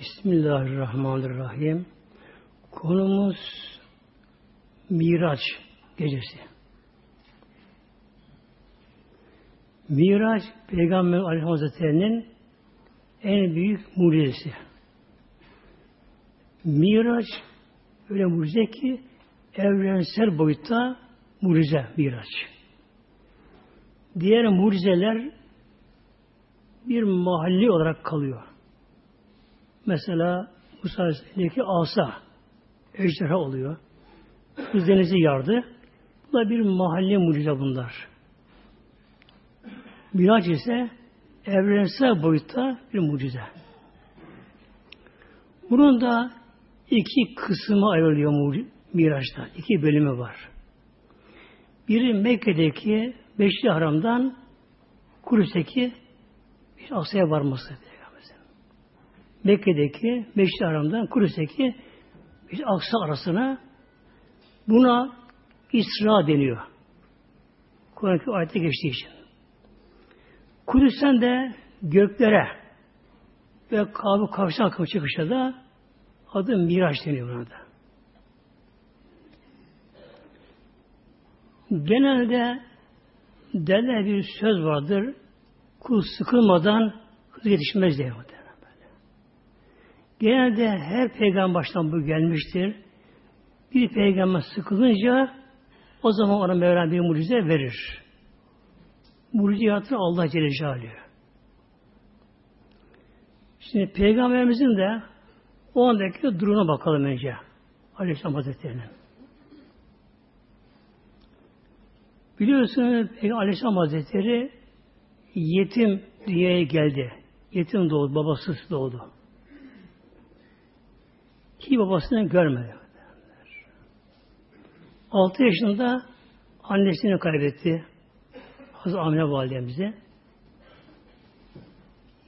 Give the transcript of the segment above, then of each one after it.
Bismillahirrahmanirrahim. Konumuz Miraç gecesi. Miraç Peygamber Aleyhisselam Hazretleri'nin en büyük mucizesi. Miraç öyle mucize ki evrensel boyutta mucize Miraç. Diğer mucizeler bir mahalli olarak kalıyor. Mesela Musa Aleyhisselam'daki asa ejderha oluyor. Kız denizi yardı. Bu da bir mahalli mucize bunlar. Miraç ise evrensel boyutta bir mucize. Bunun da iki kısmı ayrılıyor Miraç'ta. İki bölümü var. Biri Mekke'deki Beşli Haram'dan Kudüs'teki bir Asya'ya varması. Mekke'deki Beşli Haram'dan Kudüs'teki bir Aksa arasına buna İsra deniyor. Kur'an-ı ayette geçtiği için. Kudüs'ten de göklere ve Kabe karşı akım çıkışa da adı Miraç deniyor buna da. Genelde derler bir söz vardır. Kul sıkılmadan hız yetişmez diye. Genelde her peygamber baştan bu gelmiştir. Bir peygamber sıkılınca o zaman ona Mevlam bir mucize verir. Mucizatı Allah Celle Celaluhu. Şimdi Peygamberimizin de o andaki durumuna bakalım önce. Aleyhisselam Hazretleri'nin. Biliyorsunuz Aleyhisselam Hazretleri yetim dünyaya geldi. Yetim doğdu, babasız doğdu. Ki babasını görmedi. 6 yaşında annesini kaybetti. Hazreti Amine validemize.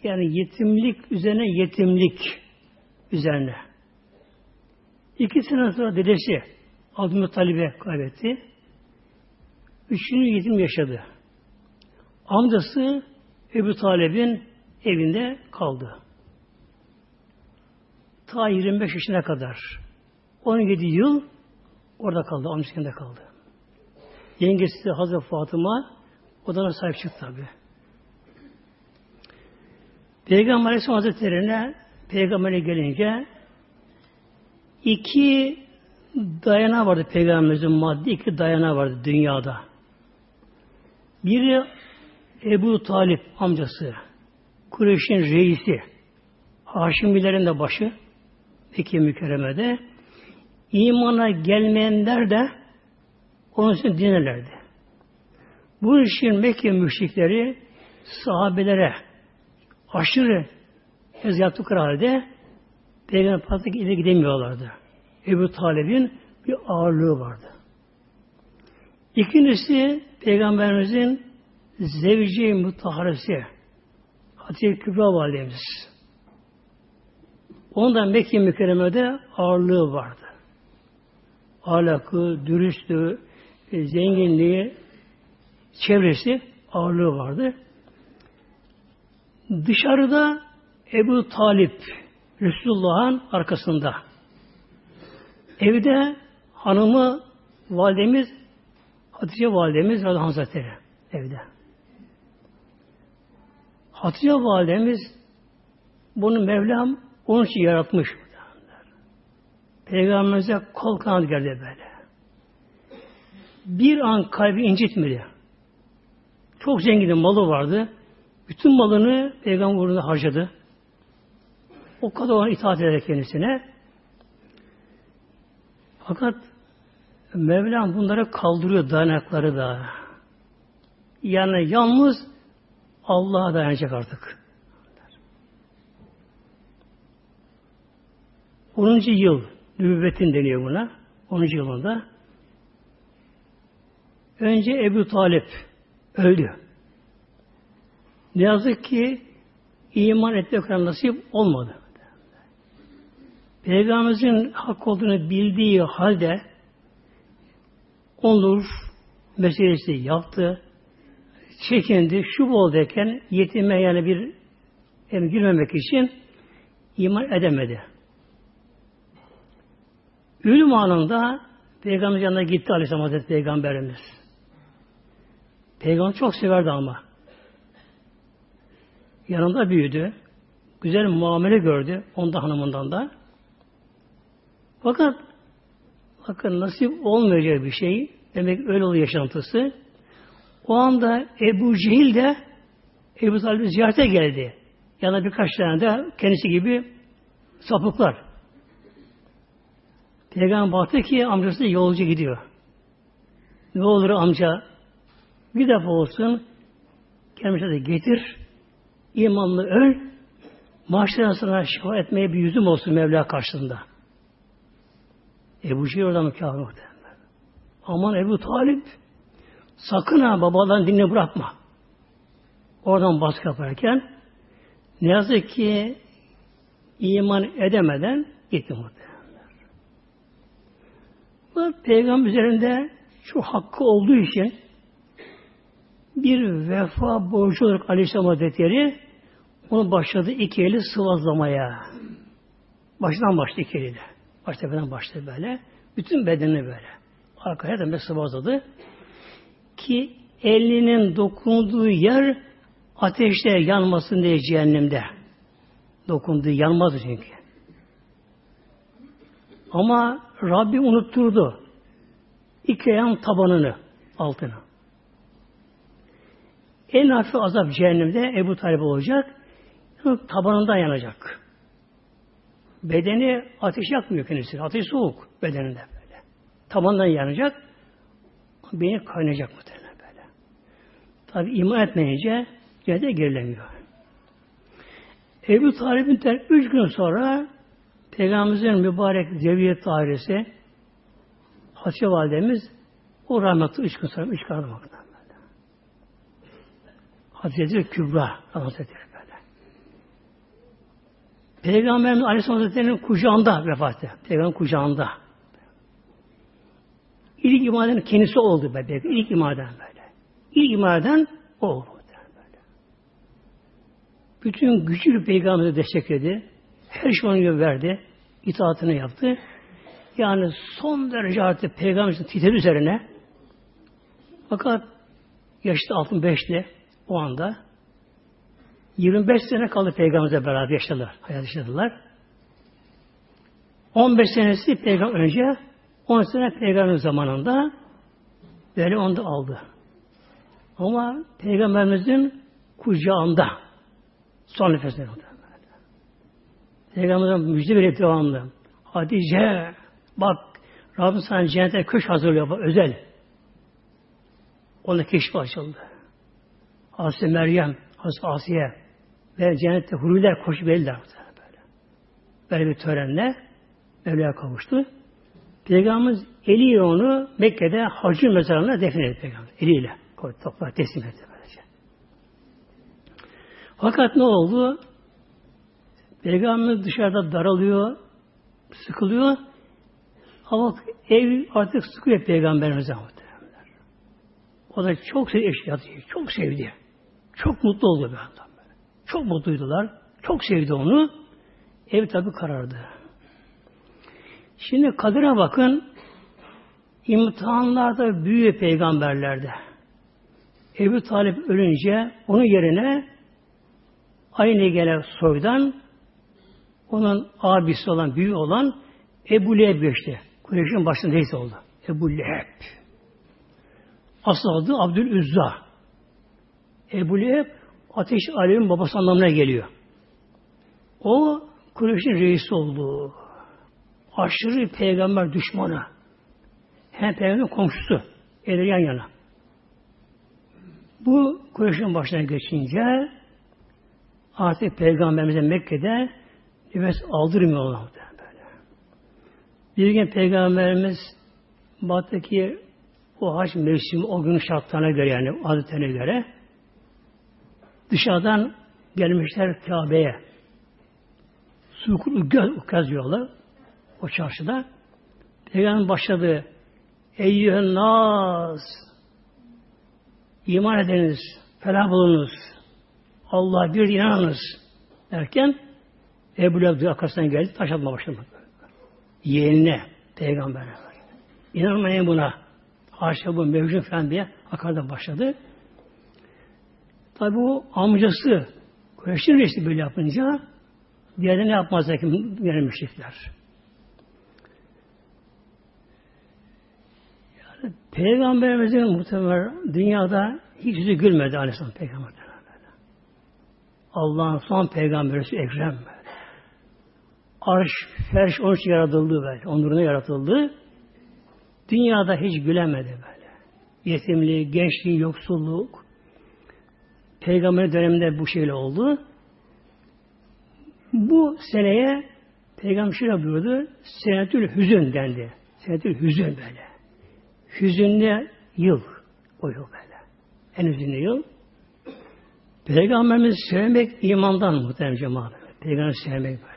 Yani yetimlik üzerine yetimlik üzerine. İki sene sonra dedesi Abdülmuttalib'e kaybetti. Üçüncü yetim yaşadı. Amcası Ebu Talib'in evinde kaldı. Ta 25 yaşına kadar 17 yıl orada kaldı. Amcasında kaldı. Yengesi Hazreti Fatıma odana sahip çıktı tabi. Peygamber Aleyhisselam Hazretleri'ne Peygamber'e gelince iki dayana vardı Peygamberimizin maddi iki dayana vardı dünyada. Biri Ebu Talip amcası. Kureyş'in reisi. Haşimilerin de başı. Mekke mükerremede. imana gelmeyenler de onun için dinlerlerdi. Bu işin Mekke müşrikleri sahabelere aşırı ez yaptıkları halde Peygamber Peygamber'e ileri gidemiyorlardı. Ebu Talib'in bir ağırlığı vardı. İkincisi Peygamberimizin zevci mutaharesi Hatice Kübra validemiz. Ondan Mekke mükerremede ağırlığı vardı. Ahlakı, dürüstlüğü, e, zenginliği, çevresi ağırlığı vardı. Dışarıda Ebu Talip Resulullah'ın arkasında. Evde hanımı validemiz Hatice validemiz Radhan Hazretleri evde. Hatice validemiz bunu Mevlam onun için yaratmış. Peygamberimize kol kanat geldi böyle. Bir an kalbi incitmedi. Çok zengin malı vardı. Bütün malını peygamber uğruna harcadı. O kadar ona itaat ederek kendisine. Fakat Mevlam bunlara kaldırıyor dayanakları da. Yani yalnız Allah'a dayanacak artık. 10. yıl nübüvvetin deniyor buna. 10. yılında. Önce Ebu Talip öldü. Ne yazık ki iman etmek nasip olmadı. Peygamberimizin hak olduğunu bildiği halde olur meselesi yaptı. Çekindi. Şu boldayken yetime yani bir yani girmemek için iman edemedi. Ölüm anında Peygamber yanına gitti Aleyhisselam Hazreti Peygamberimiz. Peygamber çok severdi ama. Yanında büyüdü. Güzel muamele gördü. Onda hanımından da. Fakat bakın nasip olmayacak bir şey. Demek öyle oluyor yaşantısı. O anda Ebu Cehil de Ebu Talib'i ziyarete geldi. Yanına birkaç tane de kendisi gibi sapıklar. Peygamber baktı ki amcası yolcu gidiyor. Ne olur amca bir defa olsun kendimize de getir imanlı öl maaşlarına sana şifa etmeye bir yüzüm olsun Mevla karşısında. Ebu Cehil orada mükâhı muhtemelen. Aman Ebu Talip sakın ha babadan dinle bırakma. Oradan baskı yaparken ne yazık ki iman edemeden gitti muhtemelen. Bu peygamber üzerinde şu hakkı olduğu için bir vefa borcu olarak Aleyhisselam Hazretleri onu başladı iki eli sıvazlamaya. Baştan başladı iki eliyle. Baş tepeden başladı böyle. Bütün bedenini böyle. Arkaya da sıvazladı. Ki elinin dokunduğu yer ateşte yanmasın diye cehennemde. Dokunduğu yanmaz çünkü. Ama Rabbi unutturdu. Ayağın tabanını, altına. En hafif azap cehennemde Ebu Talib olacak. Tabanından yanacak. Bedeni ateş yakmıyor kendisi. Ateş soğuk bedeninde böyle. Tabandan yanacak. Beyni kaynayacak muhtemelen böyle. Tabi iman etmeyince cennete girilemiyor. Ebu Talib'in üç gün sonra Peygamberimizin mübarek zeviyet dairesi Hatice validemiz o rahmetli üç gün sonra üç gün sonra Hazreti Kübra Hazretleri böyle. Peygamberimiz Aleyhisselam Hazretleri'nin kucağında vefat etti. Peygamber kucağında. İlk imaden kendisi oldu be. İlk imaden böyle. İlk imaden o oldu. Böyle. Bütün güçlü peygamberi destekledi. Her şeyi verdi. itaatını yaptı. Yani son derece artık peygamberin titredi üzerine. Fakat yaşta 65'li o anda 25 sene kaldı peygamberle beraber yaşadılar. Hayat yaşadılar. 15 senesi peygamber önce 10 sene peygamber zamanında böyle onu da aldı. Ama peygamberimizin kucağında son nefesine oldu. Peygamber'in müjde verip devamlı. Hatice bak Rabbim sana cennete köş hazırlıyor bak, özel. Onda keşfi açıldı. Hazreti Meryem, Hazreti Asiye ve cennette huriler koşup geldiler. Böyle. böyle bir törenle Mevla'ya kavuştu. Peygamberimiz eliyle onu Mekke'de hacı mezarına defnetti Peygamber. Eliyle koydu, toprağa teslim etti böylece. Fakat ne oldu? Peygamber dışarıda daralıyor, sıkılıyor. Ama ev artık sıkıyor Peygamberimize muhtemelenler. O da çok sevdi eşyatı, çok sevdi. Çok mutlu oldu bir anda. Çok mutluydular. Çok sevdi onu. Ev tabi karardı. Şimdi kadına bakın imtihanlarda büyüyor peygamberlerde. Ebu Talip ölünce onun yerine aynı gelen soydan onun abisi olan, büyüğü olan Ebu Leheb geçti. Kureyş'in başında neyse oldu. Ebu Leheb. Asıl adı Abdülüzza. Ebu Leheb ateş alemin babası anlamına geliyor. O Kureyş'in reisi oldu. Aşırı peygamber düşmanı. Hem peygamber komşusu. Eller yan yana. Bu Kureyş'in başına geçince artık peygamberimize Mekke'de nefes aldırmıyorlar böyle. Bir gün peygamberimiz baktı o haç mevsimi o gün şartlarına göre yani adetine göre Dışarıdan gelmişler Kabe'ye. Sukul göz yolu o çarşıda. Peygamber başladı. Eyyühen nas iman ediniz, felah bulunuz. Allah bir inanınız derken Ebu Leheb arkasından geldi, taş atma başladı. Yeğenine, peygamberine. İnanmayın buna. Haşa bu mevcut falan diye akarda başladı. Tabi bu amcası Kureyş'in reisi böyle yapınca diğerleri ne yapmazlar ki diğer müşrikler. Yani Peygamberimizin muhtemelen dünyada hiç yüzü gülmedi Aleyhisselam Peygamber. Allah'ın son peygamberi Ekrem. Arş, ferş onun için yaratıldı böyle. Onuruna yaratıldı. Dünyada hiç gülemedi böyle. Yetimliği, gençliği, yoksulluk. Peygamber döneminde bu şeyle oldu. Bu seneye Peygamber şöyle buyurdu. Senetül hüzün dendi. Senetül hüzün böyle. Hüzünlü yıl. O yıl böyle. En hüzünlü yıl. Peygamberimizi sevmek imandan muhtemelen cemaat. Peygamberimizi sevmek böyle.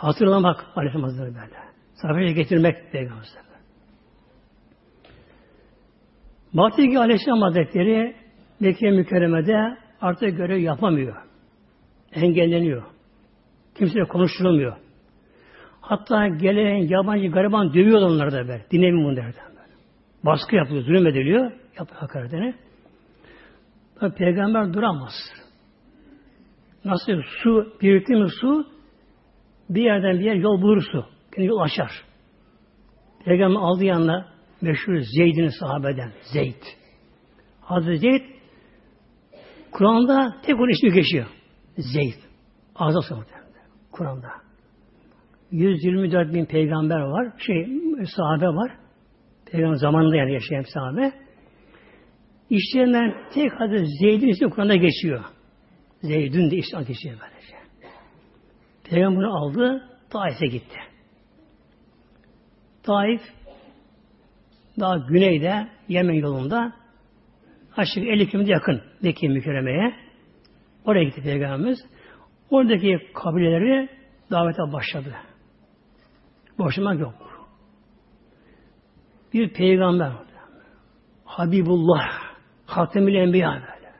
Hatırlamak Aleyhisselam Hazretleri böyle. Safir'e getirmek Peygamberimizi. Bahtiyki Aleyhisselam Hazretleri Mekke mükerremede artık görev yapamıyor. Engelleniyor. Kimseyle konuşturulamıyor. Hatta gelen yabancı gariban dövüyor onları da böyle. Dinlemiyor bunları da böyle. Baskı yapılıyor, zulüm ediliyor. Yapıyor hakaretini. Tabi peygamber duramaz. Nasıl su, birikti mi su bir yerden bir yer yol bulur su. Kendi yol açar. Peygamber aldı yanına meşhur Zeyd'in sahabeden. Zeyd. Hazreti Zeyd Kur'an'da tek onun ismi geçiyor. Zeyd. Azam sahabeden. Kur'an'da. 124 bin peygamber var. Şey, sahabe var. Peygamber zamanında yani yaşayan sahabe. İşlerinden tek adı Zeyd'in ismi Kur'an'da geçiyor. Zeyd'ün de ismi geçiyor böylece. Peygamber aldı, Taif'e gitti. Taif daha güneyde, Yemen yolunda aşık 50 kilometre yakın Mekke mükerremeye. Oraya gitti Peygamberimiz. Oradaki kabileleri davete başladı. Boşlamak yok. Bir peygamber Habibullah Hatemül Enbiya böyle.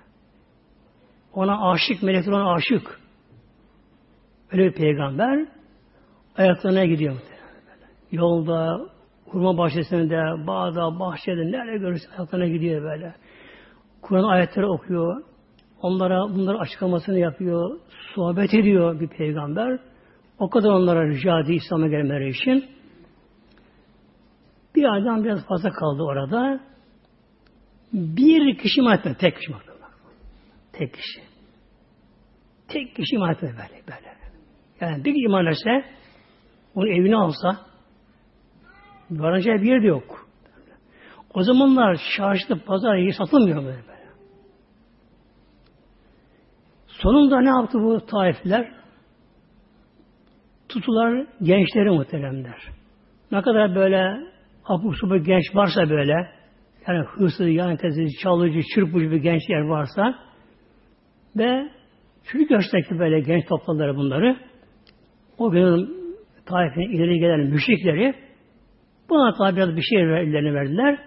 Ona aşık, melekler ona aşık. Öyle bir peygamber ayaklarına gidiyor. Yolda, hurma bahçesinde, bağda, bahçede, nerede görürse ayaklarına gidiyor böyle. Kur'an ayetleri okuyor. Onlara bunları açıklamasını yapıyor. Sohbet ediyor bir peygamber. O kadar onlara rica ediyor İslam'a gelmeleri için. Bir adam biraz fazla kaldı orada. Bir kişi iman etmedi. Tek kişi iman Tek kişi. Tek kişi iman etmedi böyle. böyle. Yani bir iman etse onun evini alsa varacağı bir yerde yok. O zamanlar çarşıda pazar yeri satılmıyor böyle. Sonunda ne yaptı bu taifler? Tutular gençleri muhteremler. Ne kadar böyle abuk subuk genç varsa böyle yani hırsız, yan tezi, çalıcı, çırpıcı bir gençler varsa ve çocuk yaştaki böyle genç topladılar bunları. O gün Taif'in ileri gelen müşrikleri buna tabi biraz bir şey ellerine verdiler.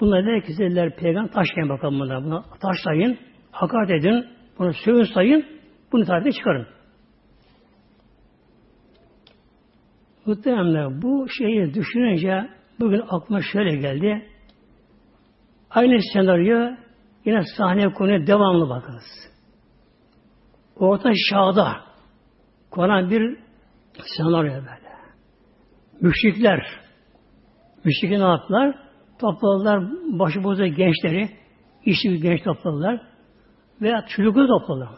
Bunlar dedi ki dediler peygamber taşlayın bakalım bunlar. Buna taşlayın, hakaret edin, bunu sövün sayın, bunu tarihte çıkarın. Muhtemelen bu şeyi düşününce bugün aklıma şöyle geldi. Aynı senaryo yine sahne konuya devamlı bakınız. Orta Şah'da Kur'an bir senaryo böyle. Müşrikler müşrikler ne yaptılar? Topladılar başıbozu gençleri işçi genç topladılar veya çocukları topladılar.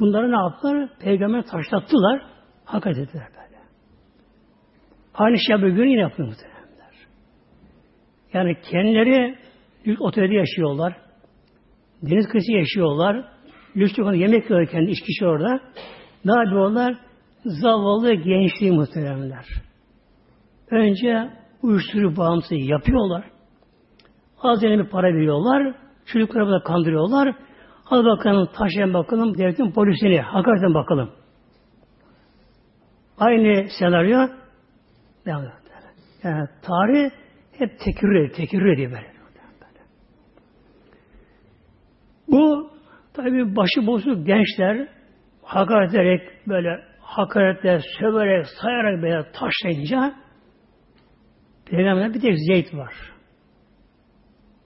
Bunları ne yaptılar? Peygamber taşlattılar. Hakaret ettiler böyle. Aynı şey bir gün yine yapıyor muhtemelen. Yani kendileri lüks otelde yaşıyorlar. Deniz kıyısı yaşıyorlar. Lüks yemek yiyorlar kendi iş kişi orada. Ne yapıyorlar? Zavallı gençliği muhteremler. Önce uyuşturucu bağımlısı yapıyorlar. Az bir para veriyorlar. Çocukları da kandırıyorlar. Hadi bakalım taşıyan bakalım devletin polisini hakikaten bakalım. Aynı senaryo devam ediyor. Yani tarih hep tekrar ediyor, tekrar ediyor böyle. Bu tabi başı bozuk gençler hakaret ederek böyle hakaretle, söverek, sayarak böyle taşlayınca Peygamber bir tek Zeyd var.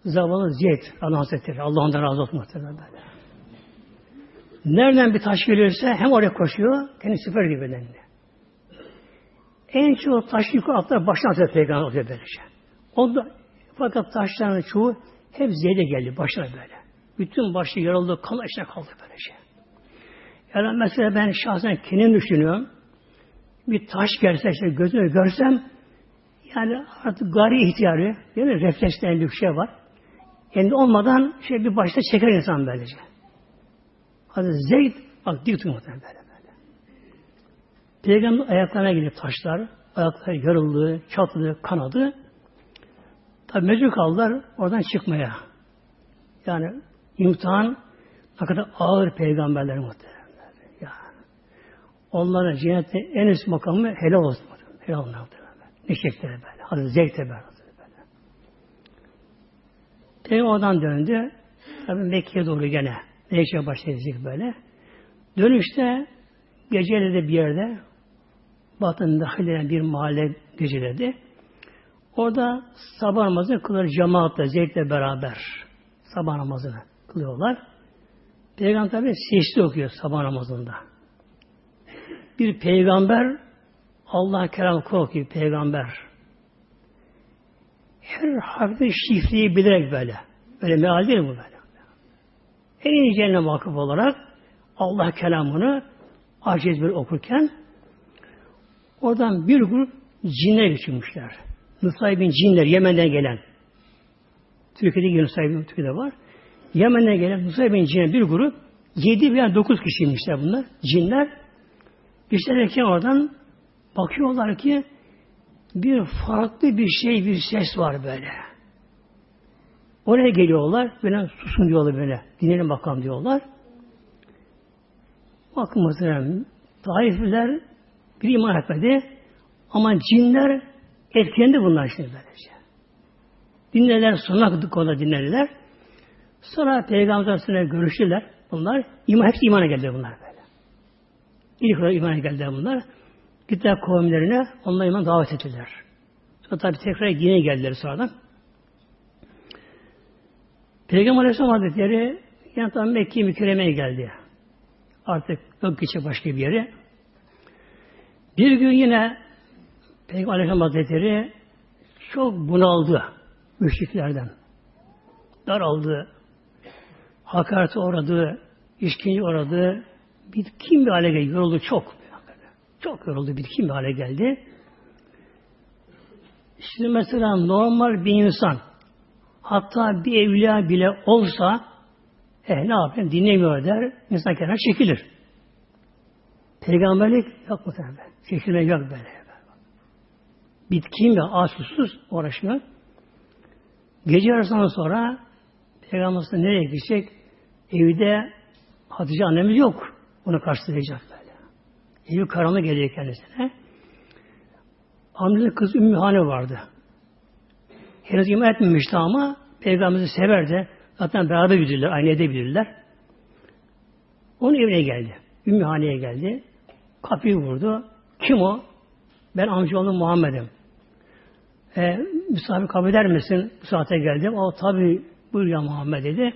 Zavallı Zeyd Allah Hazretleri. Allah ondan razı olsun muhtemelen böyle. Nereden bir taş gelirse hem oraya koşuyor, kendi süper gibi bedeninde. En çok taş yukarı atlar başına atıyor Peygamber atıyor böylece. O da, fakat taşların çoğu hep Zeyd'e geldi başına böyle. Bütün başı yarıldı, kan içine kaldı böylece. Yani mesela ben şahsen kendim düşünüyorum. Bir taş gelse işte gözünü görsem yani artık gari ihtiyarı değil mi? Reflekslerin bir şey var. Kendi olmadan şey bir başta çeker insan böylece. Hadi Zeyd bak dik tutuyor böyle böyle. Peygamber ayaklarına gidip taşlar, ayakları yarıldı, çatladı, kanadı. Tabi mecbur kaldılar oradan çıkmaya. Yani imtihan ne kadar ağır peygamberler muhtemelen. Ya. Onların cennette en üst makamı helal olsun. Helal olsun. Ne şekilde böyle. Hadi zevkle böyle. Peygamber oradan döndü. Tabi Mekke'ye doğru gene. Mekke'ye başlayacak böyle. Dönüşte geceledi bir yerde batın dahil bir mahalle geceledi. Orada sabah namazını kılır cemaatle, zevkle beraber sabah namazını kılıyorlar. Peygamber tabi sesli okuyor sabah namazında. Bir peygamber Allah kelam okuyor peygamber. Her harfte şifreyi bilerek böyle. Böyle meal değil bu böyle. En inceline vakıf olarak Allah kelamını aciz bir okurken oradan bir grup cinler geçirmişler. Nusaybin cinler Yemen'den gelen. Türkiye'de Nusaybin Türkiye'de var. Yemen'den gelen Nusaybin cinler bir grup yedi veya dokuz kişiymişler bunlar. Cinler. Geçerken oradan bakıyorlar ki bir farklı bir şey, bir ses var böyle. Oraya geliyorlar, böyle susun diyorlar böyle. Dinleyin bakalım diyorlar. Bakın muhtemelen Taifliler bir iman etmedi. Ama cinler etkilendi bunlar şimdi böylece. Dinlediler, sonuna konuda dinlediler. Sonra Peygamber görüştüler bunlar. İman, hepsi imana geldi bunlar. İlk olarak imana geldi bunlar. Gittiler kavimlerine, onlara iman davet ettiler. Sonra tabi tekrar yine geldiler sonradan. Peygamber Aleyhisselam Hazretleri yani tam Mekke mükerremeye geldi. Artık yok geçecek başka bir yere. Bir gün yine Peygamber Aleyhisselam Hazretleri çok bunaldı müşriklerden. Daraldı. Hakarete uğradı. işkence uğradı. Bitkin bir hale geldi. Yoruldu çok. Çok yoruldu. Bitkin bir hale geldi. Şimdi mesela normal bir insan hatta bir evliya bile olsa e ne yapayım dinlemiyor der. İnsan kenara çekilir. Peygamberlik yok mu tabi? Çekilme yok böyle. Bitkin ve ağaç susuz uğraşmıyor. Gece arasından sonra Peygamber nereye gidecek? Evde Hatice annemiz yok. Onu karşılayacak böyle. Evi karanlık geliyor kendisine. Hamile kız Ümmühane vardı. Henüz iman etmemişti ama Peygamberimizi severdi. Zaten beraber gidiyorlar, aynı edebilirler. Onun evine geldi. Ümmühane'ye geldi. Kapıyı vurdu. Kim o? Ben amcaoğlu Muhammed'im. E, misafir kabul eder misin? Bu saate geldim. O tabi buyur ya Muhammed dedi.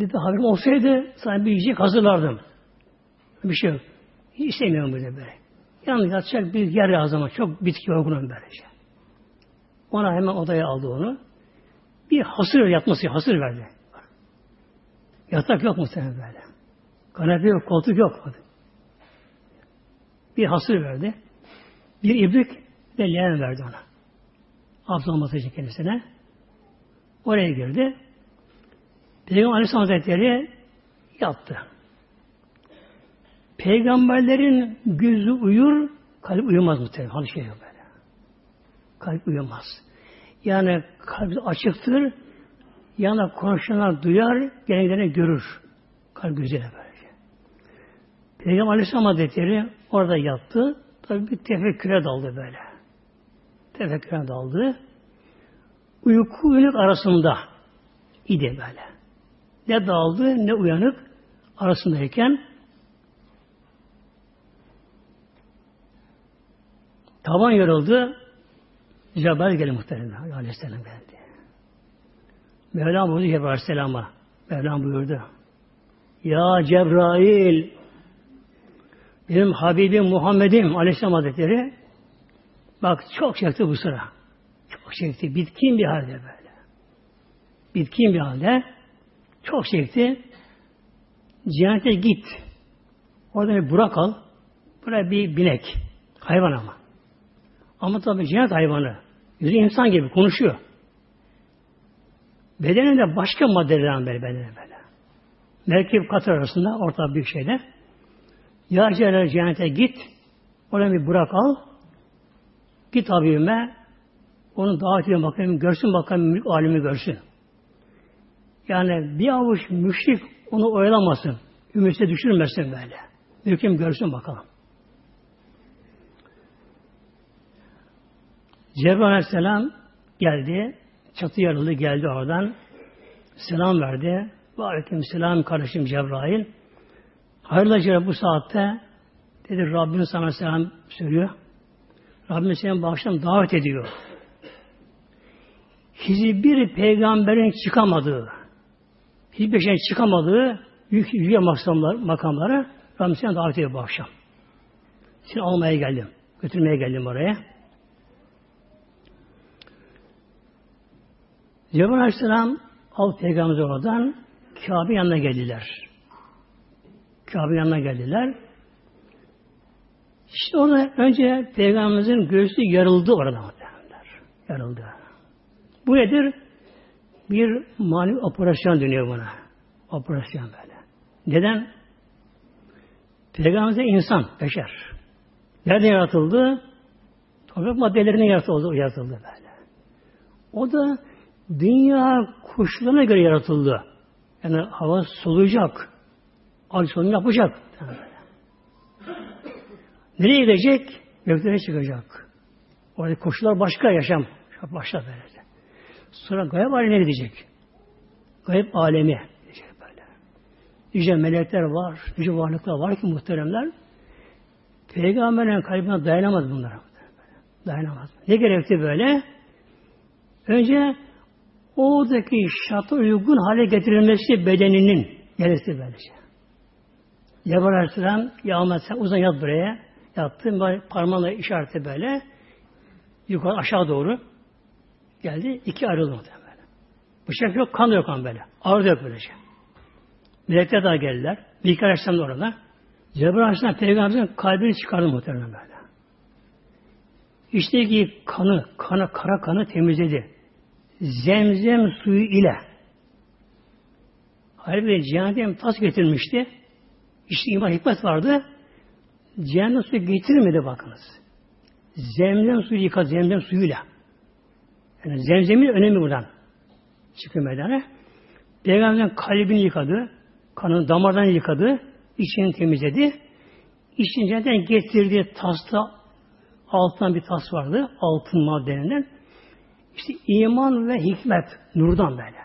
Dedi haberim olsaydı sana bir yiyecek hazırlardım. Bir şey yok. Hiç istemiyorum böyle böyle. Yalnız yatacak bir yer lazım çok bitki yorgunum böylece. Ona hemen odaya aldı onu. Bir hasır yatması, hasır verdi. Yatak yok muhtemelen böyle. Kanepe yok, koltuk yok. Bir hasır verdi. Bir ibrik ve leğen verdi ona. Olması için kendisine. Oraya girdi. Peygamber Aleyhisselam Hazretleri yattı. Peygamberlerin gözü uyur, kalp uyumaz muhtemelen. Hal şey böyle. Kalp uyumaz. Yani kalp açıktır, yana konuşanlar duyar, gelenlerini görür. Kalp gözüyle böylece. Peygamber Aleyhisselam Hazretleri orada yattı. Tabi bir tefekküre daldı böyle. Tefekküre daldı. Uyku uyanık arasında idi böyle. Ne daldı ne uyanık arasındayken tavan yoruldu. Cebrail geldi muhtemelen. Aleyhisselam geldi. Mevlam buyurdu Cebrail Aleyhisselam'a. Mevlam buyurdu. Ya Cebrail benim Habibim Muhammed'im Aleyhisselam Hazretleri bak çok çekti bu sıra. Çok çekti. Bitkin bir halde böyle. Bitkin bir halde çok çekti. Cennete git. Orada bir burak al. Buraya bir binek. Hayvan ama. Ama tabii cennet hayvanı. Yüzü insan gibi konuşuyor. Bedeninde başka maddelerden böyle bedeni böyle. Merkep katır arasında orta bir şeyde. Ya Celal cennete git. Oraya bir burak al. Git abime. Onu davet edin bakayım. Görsün bakayım mülk alemi görsün. Yani bir avuç müşrik onu oyalamasın. Ümitsine düşürmesin böyle. Mülküm görsün bakalım. Cebrail Aleyhisselam geldi. Çatı yarılı geldi oradan. Selam verdi. Ve aleyküm selam kardeşim Cebrail. Hayırlı Cebrail bu saatte dedi Rabbim sana selam söylüyor. Rabbim seni bağışlam davet ediyor. Hiçbir peygamberin çıkamadığı, hiçbir şeyin çıkamadığı büyük yüce makamlar, makamlara seni davet ediyor bu akşam. Seni almaya geldim. Götürmeye geldim oraya. Cebrail Aleyhisselam al peygamber oradan Kabe yanına geldiler. Kabe yanına geldiler. İşte orada önce peygamberimizin göğsü yarıldı orada. Yarıldı. Bu nedir? Bir manevi operasyon dönüyor buna. Operasyon böyle. Neden? Peygamberimiz insan, beşer. Nerede yaratıldı? Toprak maddelerine yaratıldı, yaratıldı böyle. O da dünya koşullarına göre yaratıldı. Yani hava soluyacak. Al solunu yapacak. Nereye gidecek? Göklere çıkacak. Orada koşullar başka yaşam. Başka böyle. Sonra gayb alemine gidecek. Gayb alemi gidecek böyle. Yüce melekler var, yüce varlıklar var ki muhteremler. Peygamberin kalbine dayanamaz bunlar. Dayanamaz. Ne gerekti böyle? Önce oradaki şarta uygun hale getirilmesi bedeninin gelirse böylece. Cebrail Aleyhisselam ya Ahmet sen uzan yat buraya. Yattı. Parmağıyla işareti böyle. Yukarı aşağı doğru geldi. iki ayrıldı böyle. Bıçak yok, kan yok kan böyle. Ağrı yok böylece. Melekler daha geldiler. Mikail Aleyhisselam da orada. Cebrail Aleyhisselam Peygamberimizin kalbini çıkardı muhtemelen böyle. İşte ki kanı, kanı, kara kanı temizledi zemzem suyu ile halbuki cehennem tas getirmişti. İşte iman hikmet vardı. Cehennem suyu getirmedi bakınız. Zemzem suyu yıkadı zemzem suyuyla. Yani zemzemin önemi buradan. Çıkıyor meydana. Peygamberin kalbini yıkadı. Kanını damardan yıkadı. içini temizledi. İçin cennetten getirdiği tasta altından bir tas vardı. Altın maddeninden. İşte iman ve hikmet nurdan böyle.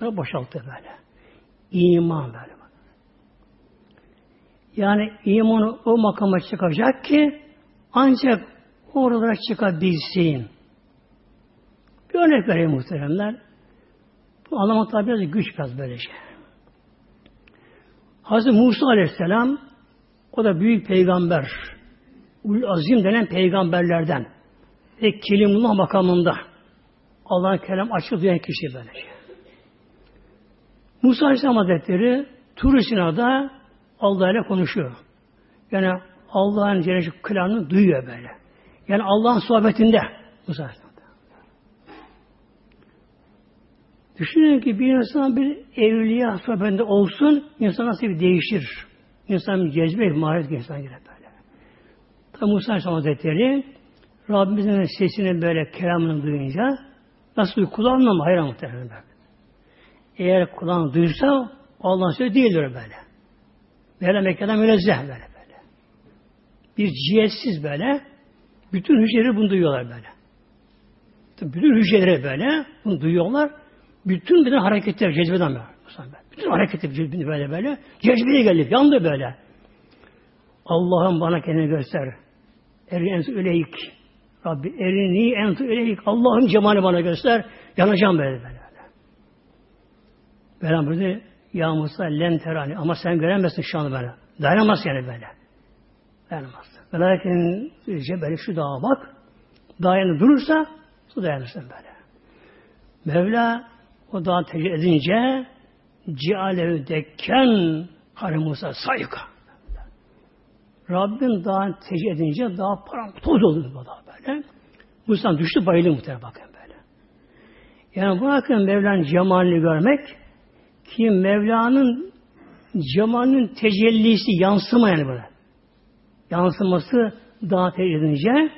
Böyle boşalttı böyle. İman böyle. Yani imanı o makama çıkacak ki ancak oralara çıkabilsin. Bir örnek vereyim muhteremler. Bu anlamakta biraz güç biraz böyle şey. Hazreti Musa Aleyhisselam o da büyük peygamber. Ul Azim denen peygamberlerden ve Kelimullah makamında Allah'ın kelam açık duyan kişi böyle. Musa Aleyhisselam Hazretleri Tur Sina'da Allah ile konuşuyor. Yani Allah'ın Celle kelamını duyuyor böyle. Yani Allah'ın sohbetinde Musa Aleyhisselam. Düşünün ki bir insan bir evliya sohbetinde olsun, insan nasıl bir değişir. İnsan bir cezbe, maharet insan girer böyle. Tabi Musa Aleyhisselam Hazretleri Rabbimizin sesini böyle kelamını duyunca Nasıl kulağınla mı? Hayır muhtemelen böyle. Eğer kulağın duysa Allah'ın sözü değildir böyle. Böyle Mekke'den münezzeh böyle böyle. Bir cihetsiz böyle bütün hücreleri bunu duyuyorlar böyle. Bütün hücreleri böyle bunu duyuyorlar. Bütün beden hareketler cezbeden. Musa. Bütün hareketi böyle böyle. Cezbeye geldi. Yandı böyle. Allah'ım bana kendini göster. Eri entu ileyk. Rabbi erini entu ileyk. Allah'ın cemali bana göster. Yanacağım böyle böyle. Böyle böyle ya Musa len. Ama sen göremezsin şu anda böyle. Dayanamaz yani böyle. Dayanamaz. Velakin cebeli şu dağa bak. Dayanı durursa su dayanırsın böyle. Mevla o dağı tecrübe edince cialev dekken Hani Musa sayıka. Rabbim dağın tecrübe edince dağ param toz oldu bu dağ böyle. Musa düştü bayıldı muhtemelen bakın böyle. Yani bırakın Mevla'nın cemalini görmek ki Mevla'nın cemalinin tecellisi yansıma yani böyle. Yansıması daha tecrübe edince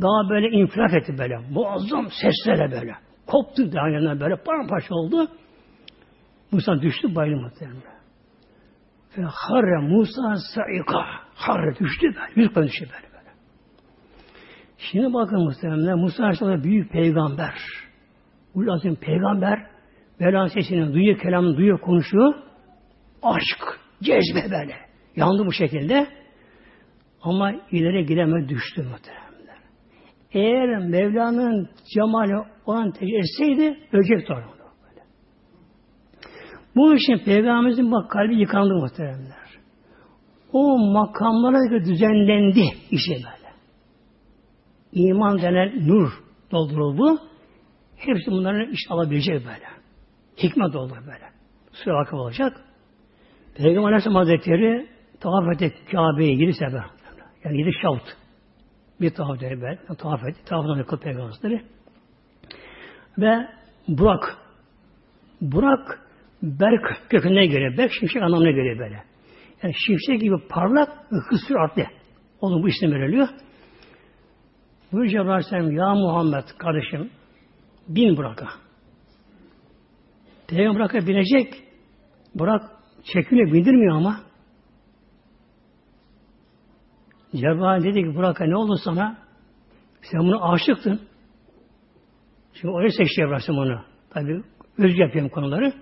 daha böyle infilak etti böyle. Muazzam seslerle böyle. Koptu daha böyle paramparça oldu. Musa düştü bayıldı muhtemelen. Ve harre Musa saika. Harre düştü böyle. Büyük böyle düştü böyle. böyle. Şimdi bakın muhtemelen Musa Aleyhisselam büyük peygamber. Ulazim peygamber. Mevlana sesini duyuyor, kelamını duyuyor, konuşuyor. Aşk, cezbe böyle. Yandı bu şekilde. Ama ileri gidemez düştü muhtemelen. Eğer Mevla'nın cemali olan tecrübe etseydi ölecekti orada. Bu için Peygamberimizin bak kalbi yıkandı muhteremler. O makamlara göre düzenlendi işe böyle. İman denen nur dolduruldu. Hepsi bunların iş alabilecek böyle. Hikmet oldu böyle. Sıra vakıf olacak. Peygamber Aleyhisselam Hazretleri tavaf etti yedi sefer. Yani yedi şavt. Bir tavaf dedi böyle. Tavaf etti. Tavafdan yıkıldı Peygamber Ve Burak. Burak Berk köküne göre, berk şimşek anlamına göre böyle. Yani şimşek gibi parlak ve hız süratli. Onun bu isim veriliyor. Buyur Cebrail Aleyhisselam, Ya Muhammed kardeşim, bin Burak'a. Peygamber Burak'a binecek. Burak çekiliyor, bindirmiyor ama. Cebrail dedi ki Burak'a ne oldu sana? Sen bunu aşıktın. Şimdi oraya seçti Cebrail onu. Tabi öz yapıyorum konuları.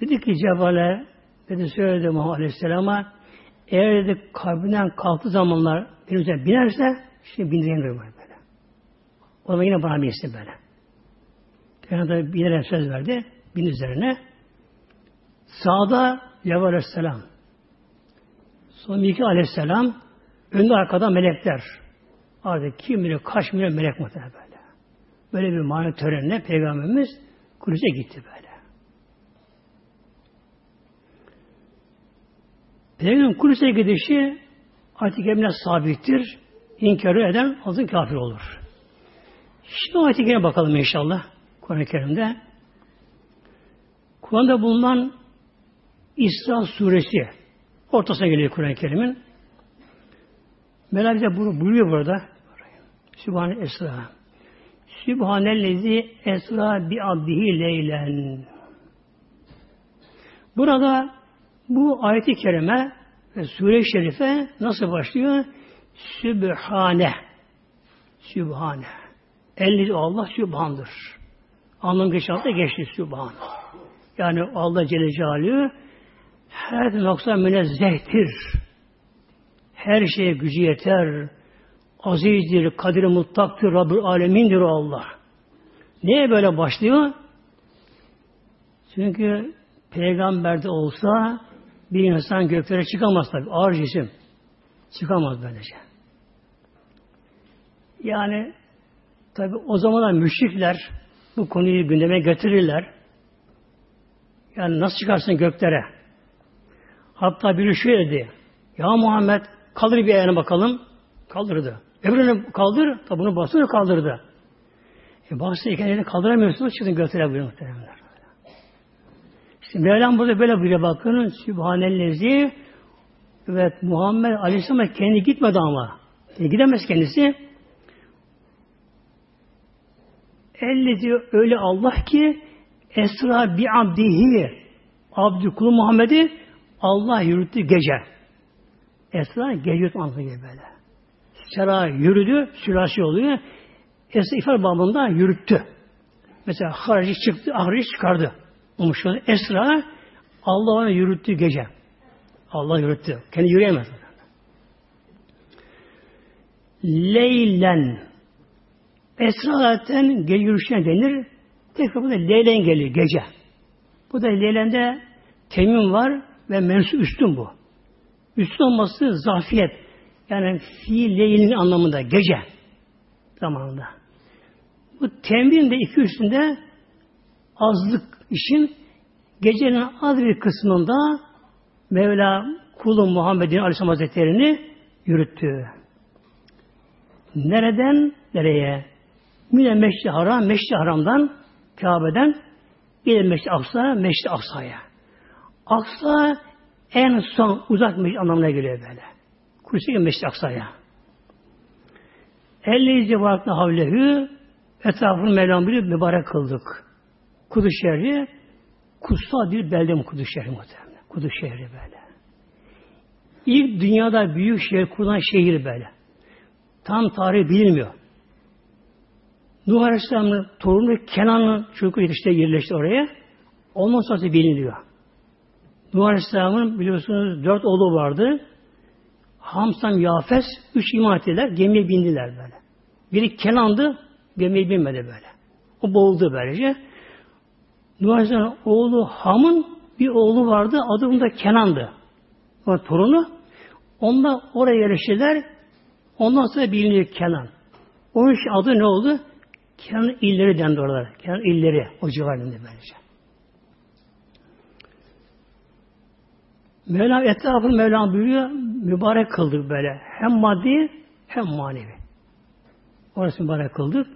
Dedi ki Cebrail'e dedi söyledi Muhammed Aleyhisselam'a eğer dedi kalbinden kalktığı zamanlar benim üzerine binerse şimdi bindireyim böyle böyle. O zaman yine bana binsin böyle. Peygamber binerek söz verdi. Bin üzerine. Sağda Cebrail Aleyhisselam. Sonra Miki Aleyhisselam önde arkada melekler. Artık kim bilir kaç milyon melek muhtemelen böyle. Bir mani törenine Peygamberimiz Kudüs'e gitti böyle. Peygamber Kudüs'e gidişi ayet-i kerimine sabittir. İnkarı eden azın kafir olur. Şimdi ayet-i kerime bakalım inşallah Kur'an-ı Kerim'de. Kur'an'da bulunan İsra suresi ortasına geliyor Kur'an-ı Kerim'in. Mevla bize buyuruyor burada. Sübhane Esra. Sübhanellezi esra bi abdihi leylen. Burada bu ayeti kerime sure-i şerife nasıl başlıyor? Sübhane. Sübhane. Elli Allah Sübhan'dır. Anlam geçti geçti Sübhan. Yani Allah Celle Celaluhu her nokta münezzehtir. Her şeye gücü yeter. Azizdir, kadir mutlaktır, Rabbül Alemindir o Allah. Niye böyle başlıyor? Çünkü peygamberde olsa bir insan göklere çıkamaz tabi. Ağır cisim. Çıkamaz böylece. Yani tabi o zamanlar müşrikler bu konuyu gündeme getirirler. Yani nasıl çıkarsın göklere? Hatta biri şöyle dedi. Ya Muhammed kaldır bir ayağına bakalım. Kaldırdı. Öbürünü kaldır. Tabi bunu bastırıyor kaldırdı. E bazı elini kaldıramıyorsunuz. Çıkın göklere buyuruyor muhtemelen. İşte Mevlam burada böyle buyuruyor bakın. Sübhanellezi Evet Muhammed Aleyhisselam kendi gitmedi ama. E, gidemez kendisi. Ellezi öyle Allah ki Esra bi abdihi abdü kulu Muhammed'i Allah yürüttü gece. Esra gece yürüttü anlamı böyle. Sera yürüdü, sürasi oluyor. Esra ifade babında yürüttü. Mesela harici çıktı, ahrici çıkardı. Umuşun Esra Allah ona yürüttü gece. Allah yürüttü. Kendi yürüyemez. Leylen Esra zaten gece yürüyüşüne denir. Tekrar bu da leylen geliyor gece. Bu da leylende temin var ve mensu üstün bu. Üstün olması zafiyet. Yani fiil leylin anlamında gece zamanında. Bu temin de iki üstünde azlık için gecenin az bir kısmında Mevla kulun Muhammed'in Aleyhisselam Hazretleri'ni yürüttü. Nereden nereye? Mine Meşri Haram, Meşri Haram'dan Kabe'den bir Meşri Aksa, Meşri Aksa'ya. Aksa en son uzak meşri anlamına geliyor böyle. Kursi Meşri Aksa'ya. Elli civarında havlehü etrafını Mevlam bilip mübarek kıldık. Kudüs şehri kutsal bir belde mi Kudüs şehri muhtemelen. Kudüs şehri böyle. İlk dünyada büyük şehir kurulan şehir böyle. Tam tarihi bilinmiyor. Nuh Aleyhisselam'ın torunu Kenan'ın çocuğu işte yerleşti oraya. Ondan sonra biliniyor. Nuh Aleyhisselam'ın biliyorsunuz dört oğlu vardı. Hamsam, Yafes, üç iman ettiler. Gemiye bindiler böyle. Biri Kenan'dı, gemiye binmedi böyle. O boğuldu böylece. Nuh Aleyhisselam'ın oğlu Ham'ın bir oğlu vardı. Adı bunda Kenan'dı. O torunu. Onlar oraya yerleştiler. Ondan sonra biliniyor Kenan. Onun adı ne oldu? Kenan illeri dendi oralar. Kenan illeri o civarında böylece. Mevlam etrafını Mevlam buyuruyor, mübarek kıldık böyle. Hem maddi hem manevi. Orası mübarek kıldık.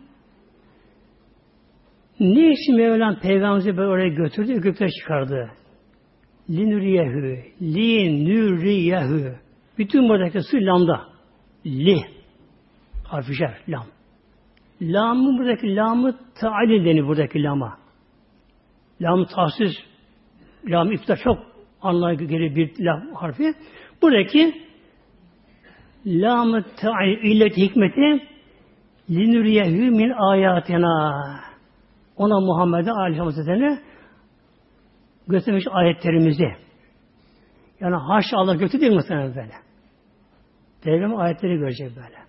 Ne için Mevlam peygamberimizi böyle oraya götürdü, göklere çıkardı? Linüriyehü, linüriyehü. Bütün buradaki sı lamda. Li. Harfi lam. Lamı buradaki lamı taali denir buradaki lama. Lam tahsis, lam iftihar çok anlamına geri bir lam harfi. Buradaki lam-ı illet hikmeti linüriyehü min ayatina. Ona Muhammed'e Aleyhisselam göstermiş ayetlerimizi. Yani haşa Allah götü değil muhtemelen böyle. Peygamber ayetleri görecek böyle.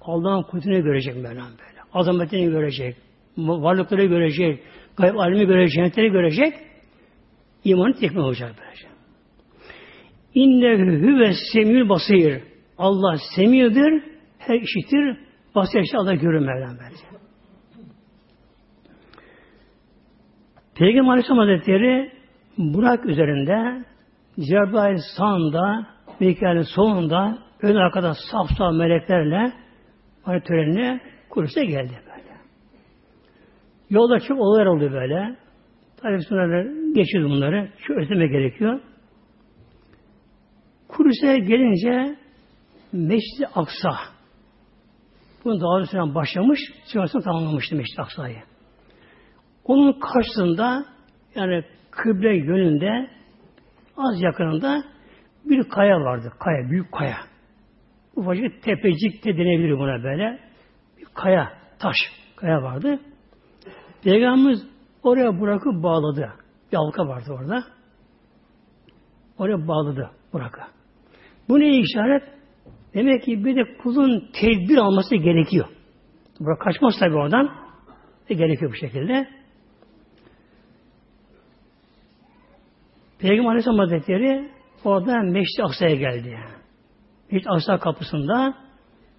Allah'ın kudretini görecek Mevlam böyle. Azametini görecek. Varlıkları görecek. Gayb alemi görecek. Cennetleri görecek. İmanı tekme olacak böylece. İnnehu huve semül basir. Allah semiyordur. Her işitir. Basir işte Allah görür Mevlam böylece. Peygamber Aleyhisselam Hazretleri Burak üzerinde Cebrail sağında Mikail'in solunda ön arkada saf saf meleklerle hani törenine geldi böyle. Yolda çok olaylar oldu böyle. Tabi sonra geçiyordu bunları. Şu öteme gerekiyor. Kudüs'e gelince Meşri Aksa bunu daha önce başlamış, sonrasında tamamlamıştı Meşri Aksa'yı. Onun karşısında yani kıble yönünde az yakınında bir kaya vardı. Kaya, büyük kaya. Ufacık tepecik de denebilir buna böyle. Bir kaya, taş, kaya vardı. Peygamberimiz oraya bırakıp bağladı. Bir halka vardı orada. Oraya bağladı bıraka. Bu ne işaret? Demek ki bir de kulun tedbir alması gerekiyor. Burak kaçmaz tabi oradan. E, gerekiyor bu şekilde. Peygamber Aleyhisselam Hazretleri orada Meşri Aksa'ya geldi. Meşri Aksa kapısında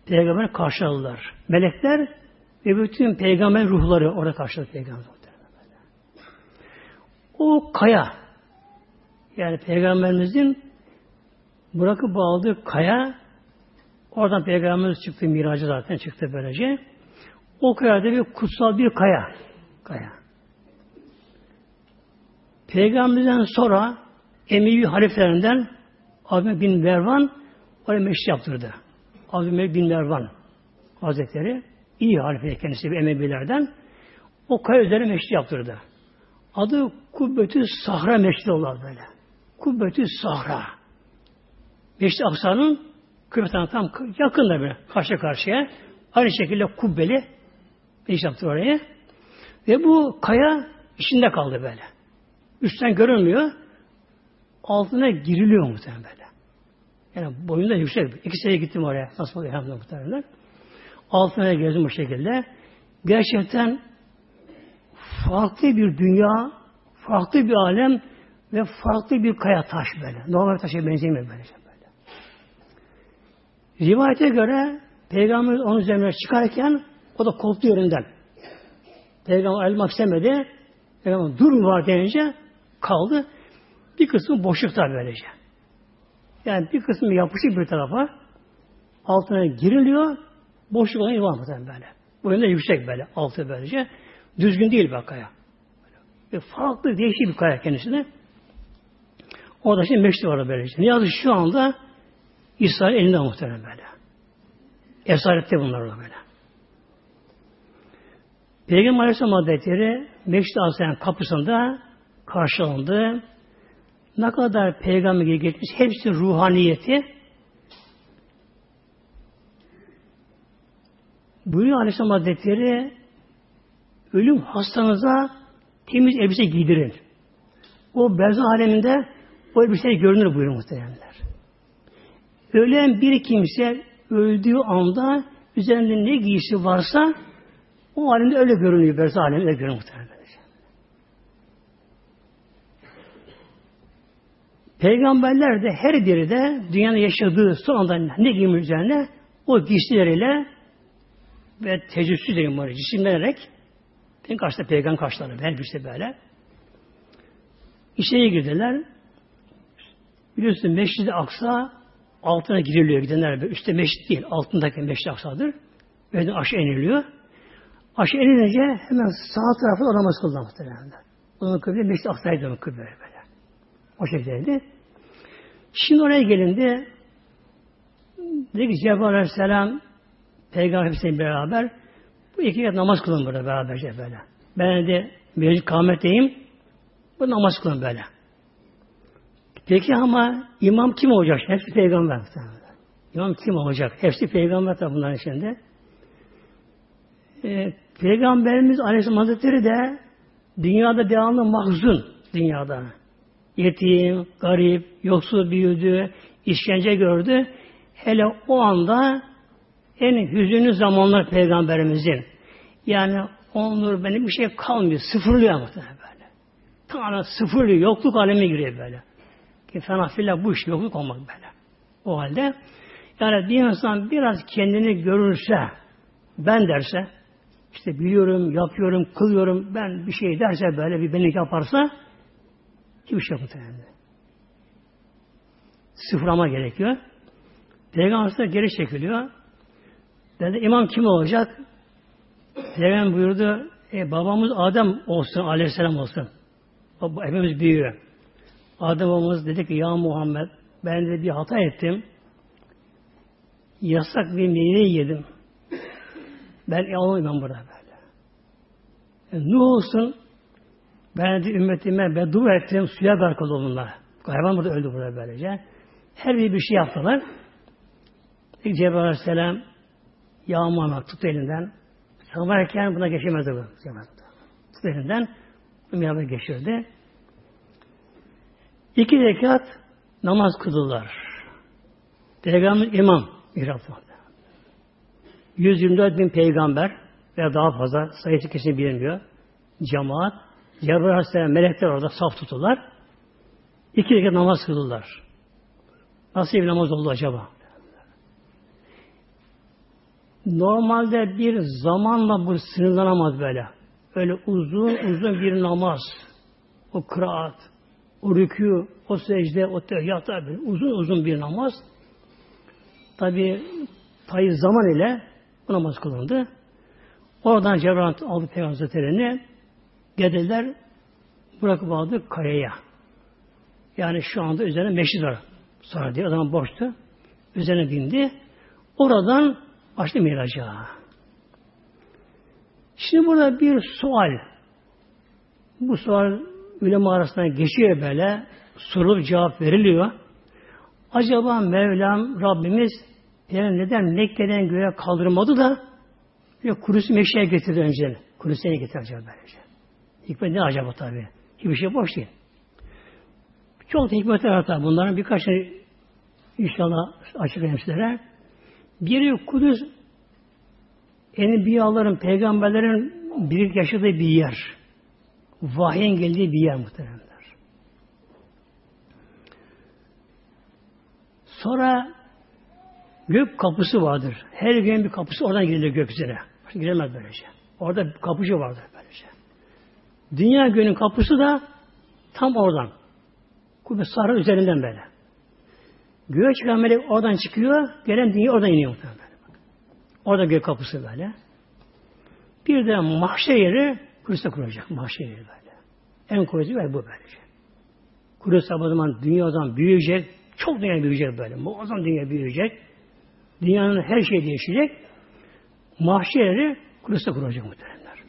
Peygamber karşıladılar. Melekler ve bütün peygamber ruhları orada karşıladı peygamber. O kaya yani peygamberimizin bırakıp bağladığı kaya oradan peygamberimiz çıktı miracı zaten çıktı böylece. O kayada bir kutsal bir kaya. Kaya. Peygamberimizden sonra Emevi halifelerinden Abi bin Mervan oraya meşri yaptırdı. Abi bin Mervan Hazretleri iyi halife kendisi bir Emevilerden o kaya üzerine meşri yaptırdı. Adı Kubbetü Sahra Meşri oldu böyle. Kubbetü Sahra. Meşri Aksa'nın kıbleten tam yakında böyle karşı karşıya. Aynı şekilde kubbeli meşri yaptı oraya. Ve bu kaya içinde kaldı böyle. Üstten görünmüyor. Altına giriliyor muhtemelen böyle. Yani boyunda yüksek. İki sene gittim oraya. Nasıl oluyor hem muhtemelen. Altına gezdim bu şekilde. Gerçekten farklı bir dünya, farklı bir alem ve farklı bir kaya taş böyle. Normal taşa benzemiyor böyle. böyle. Rivayete göre Peygamber onun üzerine çıkarken o da koptu yerinden. Peygamber ayrılmak istemedi. Peygamber dur mu var denince kaldı. Bir kısmı boşlukta böylece. Yani bir kısmı yapışık bir tarafa altına giriliyor. Boşluk olan var mı böyle. Bu yönde yüksek böyle. Altı böylece. Düzgün değil bir kaya. Ve farklı değişik bir kaya kendisine. O da şimdi meşri var böylece. Niyazi şu anda İsrail elinde muhtemelen böyle. Esarette bunlar orada böyle. Peygamber Aleyhisselam Hazretleri Meşri Aleyhisselam kapısında karşılandı. Ne kadar peygamber geçmiş hepsi ruhaniyeti Buyuruyor Aleyhisselam Hazretleri ölüm hastanıza temiz elbise giydirin. O berzah aleminde o elbise görünür buyuruyor muhtemelenler. Ölen bir kimse öldüğü anda üzerinde ne giysi varsa o alemde öyle görünüyor. Berzah aleminde görünüyor muhtemelen. Peygamberler de her biri de dünyada yaşadığı son anda ne giymiş üzerine o giysileriyle ve tecessüs böyle cisimlenerek ben karşıda peygamber karşılarına her birisi böyle içeriye girdiler. Biliyorsun Meşrid-i Aksa altına giriliyor gidenler. Üstte meşrit değil. Altındaki Meşrid-i Aksa'dır. Böyle aşağı iniliyor. Aşağı inilince hemen sağ tarafı namaz kıldı muhtemelen. Onun kıble Meşrid-i Aksa'ydı onun kıble böyle. O şekildeydi. Şimdi oraya gelindi. Dedi ki Cebrail Aleyhisselam Peygamber hepsiyle beraber bu iki kat namaz kılın burada beraberce böyle. Ben de mevcut kâmetteyim. Bu namaz kılın böyle. Peki ama imam kim olacak? Hepsi peygamber. İmam kim olacak? Hepsi peygamber tarafından içinde. Ee, Peygamberimiz Aleyhisselam Hazretleri de dünyada devamlı mahzun dünyada. Yetim, garip, yoksul büyüdü, işkence gördü. Hele o anda en hüzünlü zamanlar peygamberimizin. Yani onur benim bir şey kalmıyor. Sıfırlıyor muhtemelen böyle. Tamamen sıfırlıyor. Yokluk alemi giriyor böyle. Ki fenafillah bu iş yokluk olmak böyle. O halde yani bir insan biraz kendini görürse ben derse işte biliyorum, yapıyorum, kılıyorum ben bir şey derse böyle bir benlik yaparsa hiçbir şey muhtemelen. Sıfırlama gerekiyor. Peygamber geri çekiliyor. Dedi imam kim olacak? Peygamber buyurdu e, babamız Adem olsun aleyhisselam olsun. O, hepimiz büyüyor. Adem babamız dedi ki ya Muhammed ben de bir hata ettim. Yasak bir meyve yedim. Ben olmayayım burada böyle. E, ne olsun? Ben de ümmetime beddua ettim. Suya oldu bunlar. Hayvan burada öldü burada böylece. Her bir bir şey yaptılar. Cebrail Aleyhisselam ya Muhammed tut elinden. Savarken buna geçemezdi bu. Tut elinden. Ümmü geçirdi. İki rekat namaz kıldılar. Peygamber imam mihrapta. 124 bin peygamber veya daha fazla sayısı kesin bilinmiyor. Cemaat, Cebrail Aleyhisselam melekler orada saf tutular. İki rekat namaz kıldılar. Nasıl bir namaz oldu acaba? Normalde bir zamanla bu sınırlanamaz böyle. Öyle uzun uzun bir namaz. O kıraat, o rükû, o secde, o tehyat tabi. Uzun uzun bir namaz. Tabi tayı zaman ile bu namaz kılındı. Oradan Cebrail aldı Peygamber Hazretleri'ni geldiler bırakıp aldı kayaya. Yani şu anda üzerine meşrit var. Sonra diye adam boştu. Üzerine bindi. Oradan açtı miraca. Şimdi burada bir sual. Bu sual ulema arasında geçiyor böyle. Sorulup cevap veriliyor. Acaba Mevlam Rabbimiz yani neden Mekke'den göğe kaldırmadı da bir kurusu meşeye getirdi önce. Kurusu getirdi acaba böylece. Hikmet ne acaba tabi? Hiçbir şey boş değil. Çok hikmetler hatta bunların birkaçını inşallah açıklayayım sizlere. Biri Kudüs Enbiyaların, peygamberlerin birlik yaşadığı bir yer. Vahyin geldiği bir yer muhteremler. Sonra gök kapısı vardır. Her gün bir kapısı oradan girilir gökyüzüne. Giremez böylece. Orada bir kapıcı vardır böylece. Dünya günün kapısı da tam oradan. Kubbe sarı üzerinden böyle. Göğe çıkan melek oradan çıkıyor, gelen dünya oradan iniyor. Orada gök kapısı böyle. Bir de mahşer yeri Kudüs'te kuracak. Mahşer yeri böyle. En kuvvetli yer bu böylece. Kudüs o zaman dünyadan büyüyecek. Çok dünya büyüyecek böyle. Muazzam dünya büyüyecek. Dünyanın her şeyi değişecek. Mahşer yeri Kudüs'te kuracak muhtemelenler.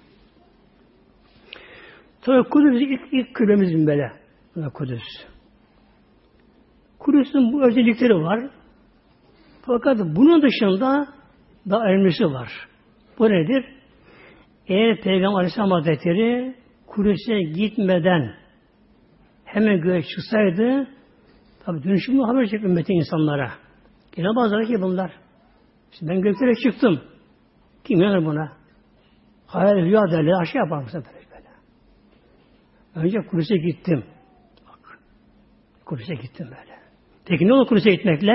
Tabi Kudüs ilk, ilk küremizin böyle. Kudüs. Kudüs'ün bu özellikleri var. Fakat bunun dışında daha önemlisi var. Bu nedir? Eğer Peygamber Aleyhisselam Hazretleri Kudüs'e gitmeden hemen göğe çıksaydı tabi dönüşümlü haber çek ümmetin insanlara. Yine bazıları ki bunlar. İşte ben göklere çıktım. Kim inanır buna? Hayal rüya derler. Aşağı yapar mısın böyle. Önce Kudüs'e gittim. Bak. Gittim böyle. Peki ne olur Kudüs'e gitmekle?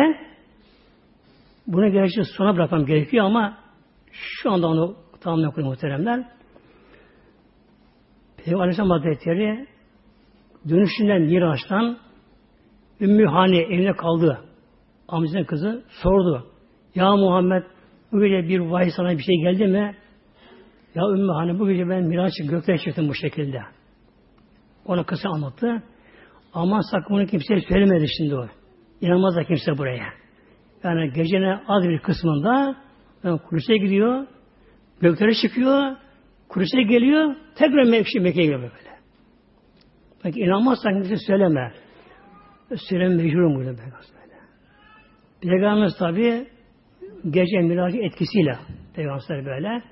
Bunu gerçi sona bırakmam gerekiyor ama şu anda onu tamamen koyayım muhteremler. Peygamber Aleyhisselam Hazretleri dönüşünden Miraç'tan Ümmü Hani evine kaldı. Amcasının kızı sordu. Ya Muhammed bu gece bir vahiy sana bir şey geldi mi? Ya Ümmü Hani bu gece ben Miraç'ı göklere çıktım bu şekilde. Ona kısa anlattı. Ama sakın bunu kimseye söylemedi şimdi o. İnanmaz da kimse buraya. Yani gecenin az bir kısmında yani Kudüs'e gidiyor, göklere çıkıyor, Kudüs'e geliyor, tekrar Mekke, Mekke'ye geliyor böyle. Peki inanmazsan kimse söyleme. Söyleme mecburum burada Peygamber. Peygamberimiz tabi gece miracı etkisiyle Peygamber böyle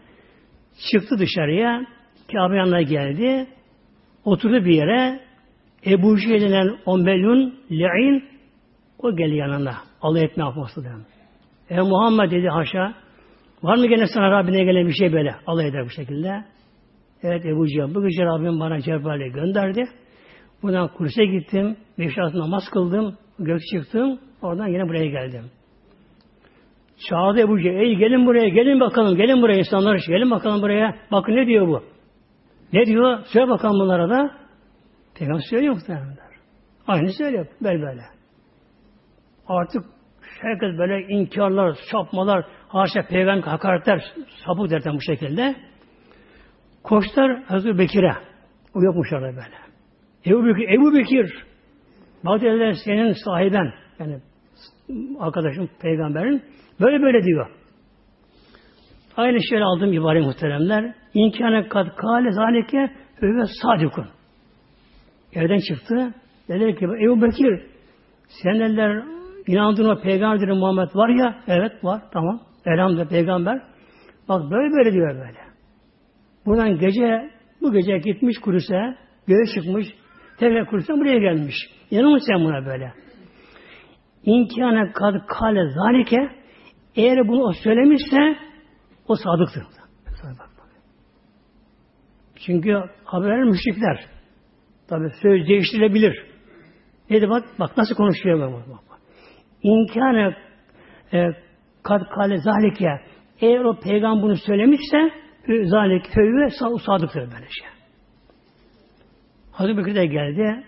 çıktı dışarıya Kabe yanına geldi oturdu bir yere Ebu Cehil denen o melun le'in o geldi yanına. Allah etme yapması dedim. E Muhammed dedi haşa. Var mı gene sana Rabbine gelen bir şey böyle? Allah eder bu şekilde. Evet Ebu Cehil. Bu gece Rabbim bana Cebrail'i gönderdi. Buradan kurse gittim. Beş namaz kıldım. Gök çıktım. Oradan yine buraya geldim. Çağırdı Ebu Cehil. Ey gelin buraya, gelin bakalım, gelin buraya insanlar. Gelin bakalım buraya. Bakın ne diyor bu? Ne diyor? Söyle bakalım bunlara da. Peygamber söylüyor muhtemelen. Aynı söylüyor. Böyle böyle. Artık herkes böyle inkarlar, sapmalar, haşa peygamber hakaretler, sapık derken bu şekilde. Koşlar Hazreti Bekir'e. O yokmuş orada böyle. Ebu Bekir, Ebu Bekir. Bak dediler senin sahiben. Yani arkadaşım peygamberin. Böyle böyle diyor. Aynı şeyleri aldım ibare muhteremler. İnkâne kad kâle zâlike ve sadikun. Evden çıktı. Dediler ki Ebu Bekir sen dediler inandığın o peygamber Muhammed var ya evet var tamam. Elhamdülillah peygamber. Bak böyle böyle diyor böyle. Buradan gece bu gece gitmiş Kudüs'e göğe çıkmış tekrar Kudüs'e buraya gelmiş. İnanır sen buna böyle? İnkâne kad kâle zâlike eğer bunu o söylemişse o sadıktır. Çünkü haber müşrikler. Tabi söz değiştirilebilir. Neydi bak, bak nasıl konuşuyor bak, bak. İmkanı e, kad kale zalike eğer o peygamber bunu söylemişse zalik fevve sadıktır böyle şey. Hazreti Bekir de geldi.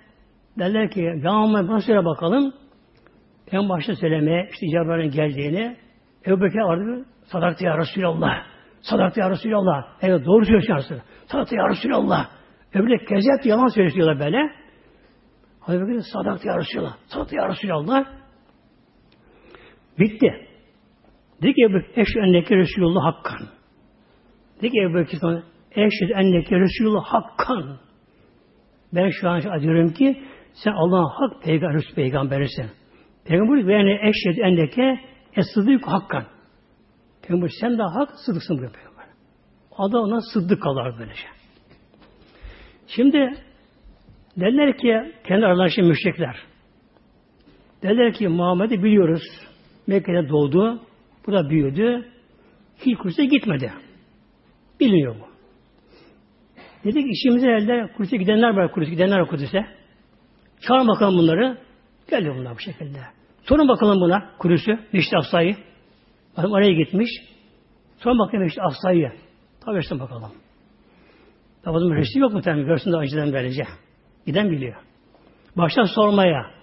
Derler ki ya Muhammed bana söyle bakalım. En başta söylemeye işte Cebrail'in geldiğini Ebu Bekir vardı. Sadaktı ya Resulallah. Sadaktı ya Resulallah. Evet doğru söylüyorsun. Sadaktı ya Resulallah. Öbürü kezet yalan söylüyorlar böyle. Hazreti Bekir sadaktı ya Resulallah. Sadaktı ya Resulallah. Bitti. Dedi ki Ebu Eşhü enneke Resulullah hakkan. Dedi ki Ebu Bekir sana enneke Resulullah hakkan. Ben şu an diyorum ki sen Allah'ın hak peygamber, peygamberisin. Peygamber yani eşhedü enneke es-sıddık hakkan. Peygamber sen de hak sıdıksın buraya peygamber. Adı ona sıddık kalır böylece. Şimdi derler ki kendi aralarında müşrikler. Derler ki Muhammed'i biliyoruz. Mekke'de doğdu. Burada büyüdü. Hiç kursa gitmedi. Biliniyor bu. Dedik işimize elde kursa gidenler var kursa gidenler var Kudüs'e. Çağır bakalım bunları. Geldi bunlar bu şekilde. Sorun bakalım buna Kudüs'ü, Neşri Afsa'yı. Adam oraya gitmiş. Sorun bakalım Neşri Afsa'yı. Tabi işte bakalım. Tabi adamın resim yok mu tabi? Görsün de önceden böylece. Giden biliyor. Baştan sormaya.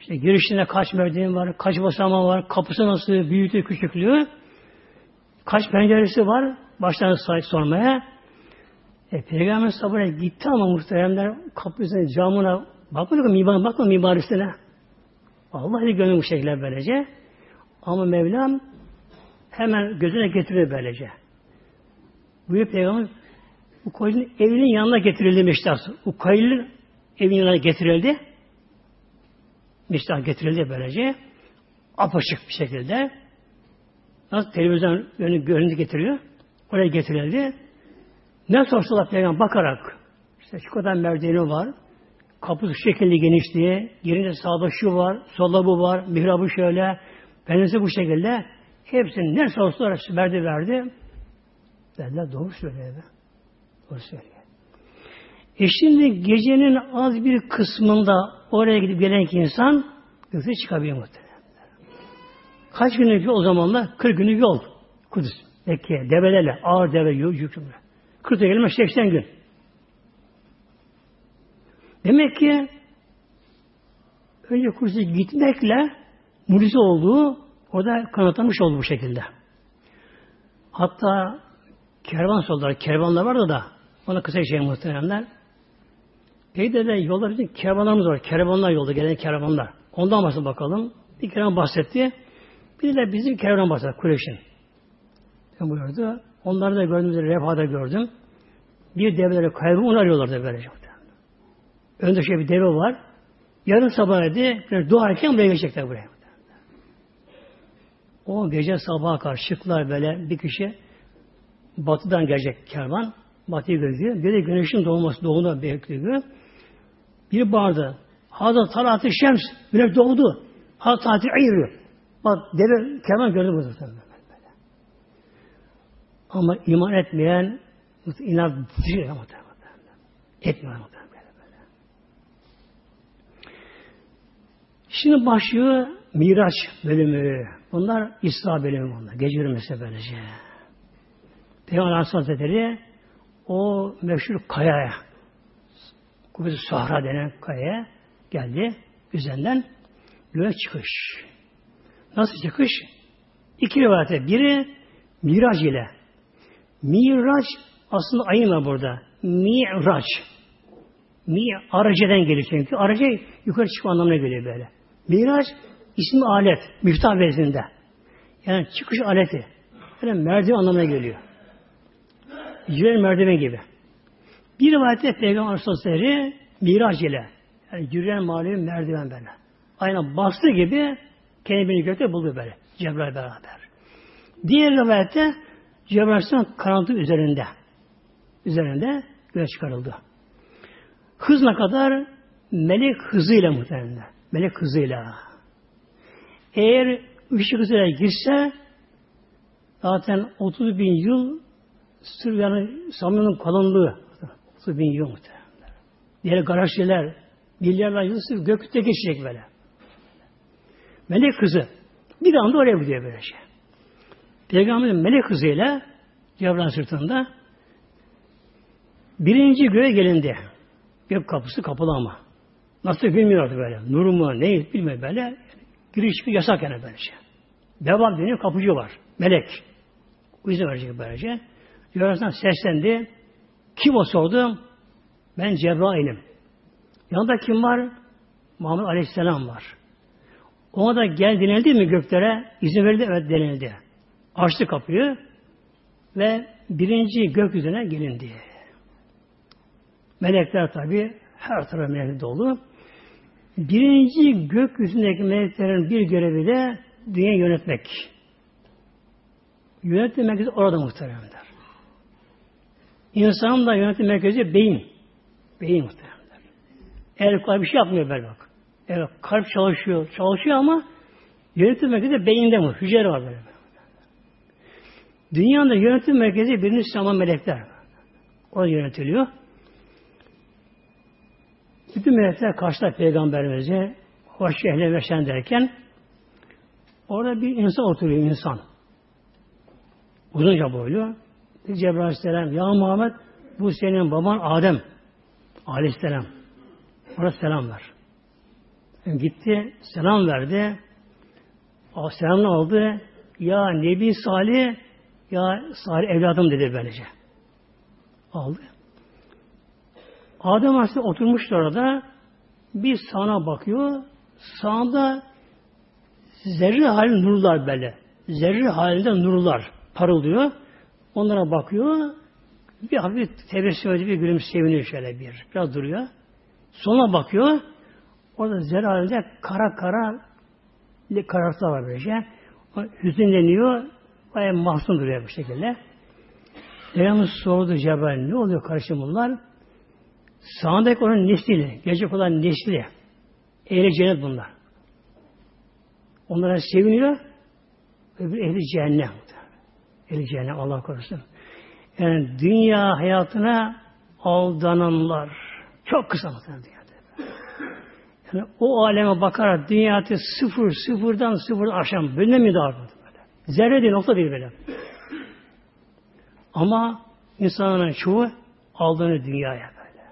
İşte girişinde kaç merdiven var, kaç basamağı var, kapısı nasıl, büyüklüğü, küçüklüğü, kaç penceresi var, baştan sahip sormaya. E, Peygamber sabır'a gitti ama muhteremler kapısına, camına bakmadı mı mimar, bakma mimarisine. Allah ile gönlü bu şekilde böylece. Ama Mevlam hemen gözüne getiriyor böylece. Buyuruyor Peygamber koyunun evinin yanına getirildi Meştas. Koyunun evinin yanına getirildi. Meştas getirildi böylece. Apaçık bir şekilde. Nasıl televizyon önü görüntü getiriyor. Oraya getirildi. Ne sorsalar peygamber bakarak işte şu kadar merdiveni var. Kapısı şu şekilde genişliği. Yerinde sağda şu var. Solda bu var. Mihrabı şöyle. Penceresi bu şekilde. Hepsini ne sorsalar verdi verdi. Dediler doğru söylüyor. Doğru söylüyor. E şimdi gecenin az bir kısmında oraya gidip gelen insan gökte çıkabiliyor muhtemelen. Kaç günlük o zamanla? 40 günlük yol. Kudüs. Mekke'ye. Develerle. Ağır deve yükümlü. 40 gelmez 80 gün. Demek ki önce Kudüs'e gitmekle mucize olduğu orada kanıtlamış oldu bu şekilde. Hatta kervan soldalar, kervanlar vardı da ona kısa şey muhteremler. Peyde de yolda bizim kervanlarımız var. Kervanlar yolda gelen kervanlar. Ondan bahsedelim bakalım. Bir kervan bahsetti. Bir de bizim kervan bahsetti. Kureyş'in. Buyurdu. Onları da gördüğümüzde refada gördüm. Bir develeri kaybı onu arıyorlardı böylece. Önde şey bir deve var. Yarın sabah dedi, doğarken buraya gelecekler buraya. O gece sabaha karşı böyle bir kişi batıdan gelecek kervan. Batıyı gözlüyor. Bir de güneşin doğması doğumda bekliyor. Bir bağırdı. Hazır talatı şems. Güneş doğdu. Hazır talatı ayırıyor. Bak deve kervan gördü bu zaten. Ama iman etmeyen inat diyor ama etmiyor ama. Şimdi başlıyor Miraç bölümü. Bunlar İsra bölümü bunlar. Gece yürümesi böylece. Peygamber Aleyhisselatü o meşhur kayaya Kuvvet-i Sahra denen kayaya geldi. Üzerinden göğe çıkış. Nasıl çıkış? İki rivayete. Biri Miraç ile. Miraç aslında ayın burada. Miraç. Mi araceden geliyor çünkü. Aracı yukarı çıkma anlamına geliyor böyle. Miraç ismi alet. Miftah vezninde. Yani çıkış aleti. Yani merdiven anlamına geliyor. Yürüyen merdiven gibi. Bir rivayette Peygamber Aleyhisselatü Miraç ile yani yürüyen manevi merdiven böyle. Aynen bastı gibi kendini gökte buldu böyle. Cebrail beraber. Diğer rivayette Cebrail Aleyhisselam karanlığı üzerinde. Üzerinde göğe çıkarıldı. Hız ne kadar? Melek hızıyla muhtemelen. Melek hızıyla. Eğer ışık hızıyla girse zaten 30 bin yıl sır yani samının kalınlığı 30 bin yıl muhtemelen. Diğer galaksiler milyarlar yıl sırf gökte geçecek böyle. Melek kızı bir anda oraya gidiyor böyle şey. Peygamberin melek kızıyla Cebrail sırtında birinci göğe gelindi. Gök kapısı kapalı ama. Nasıl bilmiyordu böyle. Nuru mu ne bilmiyor böyle. Giriş çıkış yasak yani böylece. Devam deniyor kapıcı var. Melek. O yüzden verecek böylece. Cebrail seslendi. Kim o sordu? Ben Cebrail'im. Yanında kim var? Muhammed Aleyhisselam var. Ona da gel denildi mi göklere? İzin verildi, evet denildi. Açtı kapıyı ve birinci gökyüzüne gelindi. Melekler tabi her tarafı melek dolu. Birinci gökyüzündeki meleklerin bir görevi de dünya yönetmek. Yönetim merkezi orada muhteremler. İnsanın da yönetim merkezi beyin. Beyin muhteremler. El kolay bir şey yapmıyor böyle bak. Evet kalp çalışıyor. Çalışıyor ama yönetim merkezi beyinde mi? Hücre var böyle. Dünyanın yönetim merkezi birinci sema melekler. O yönetiliyor. Bütün melekler karşılar peygamberimize hoş ehle ve derken orada bir insan oturuyor insan. Uzunca boylu. Cebrail Aleyhisselam ya Muhammed bu senin baban Adem Aleyhisselam. Ona selam ver. Yani gitti, selam verdi. Selamını aldı. Ya Nebi Salih, ya Salih evladım dedi böylece. Aldı. Adem Aleyhisselam oturmuştu orada. Bir sağına bakıyor. Sağında zerre halinde nurlar böyle. Zerre halinde nurlar parıldıyor. Onlara bakıyor. Bir hafif tebessüm ediyor, bir gülüm seviniyor şöyle bir. Biraz duruyor. Sonra bakıyor. Orada zerre halinde kara kara karartılar var böylece. Hüzünleniyor. Bayağı mahzun duruyor bu şekilde. Peygamber sordu Cebrail ne oluyor kardeşim bunlar? Sağındaki onun nesli, gelecek olan nesli. Ehli cennet bunlar. Onlara seviniyor. Öbür ehli cehennem. Cehennem Allah korusun. Yani dünya hayatına aldananlar çok kısa dünyada. Yani o aleme bakarak dünyada sıfır, sıfırdan sıfır aşan bölüne mi dağılmadı böyle? Zerre değil, nokta değil böyle. Ama insanların çoğu aldığını dünyaya böyle.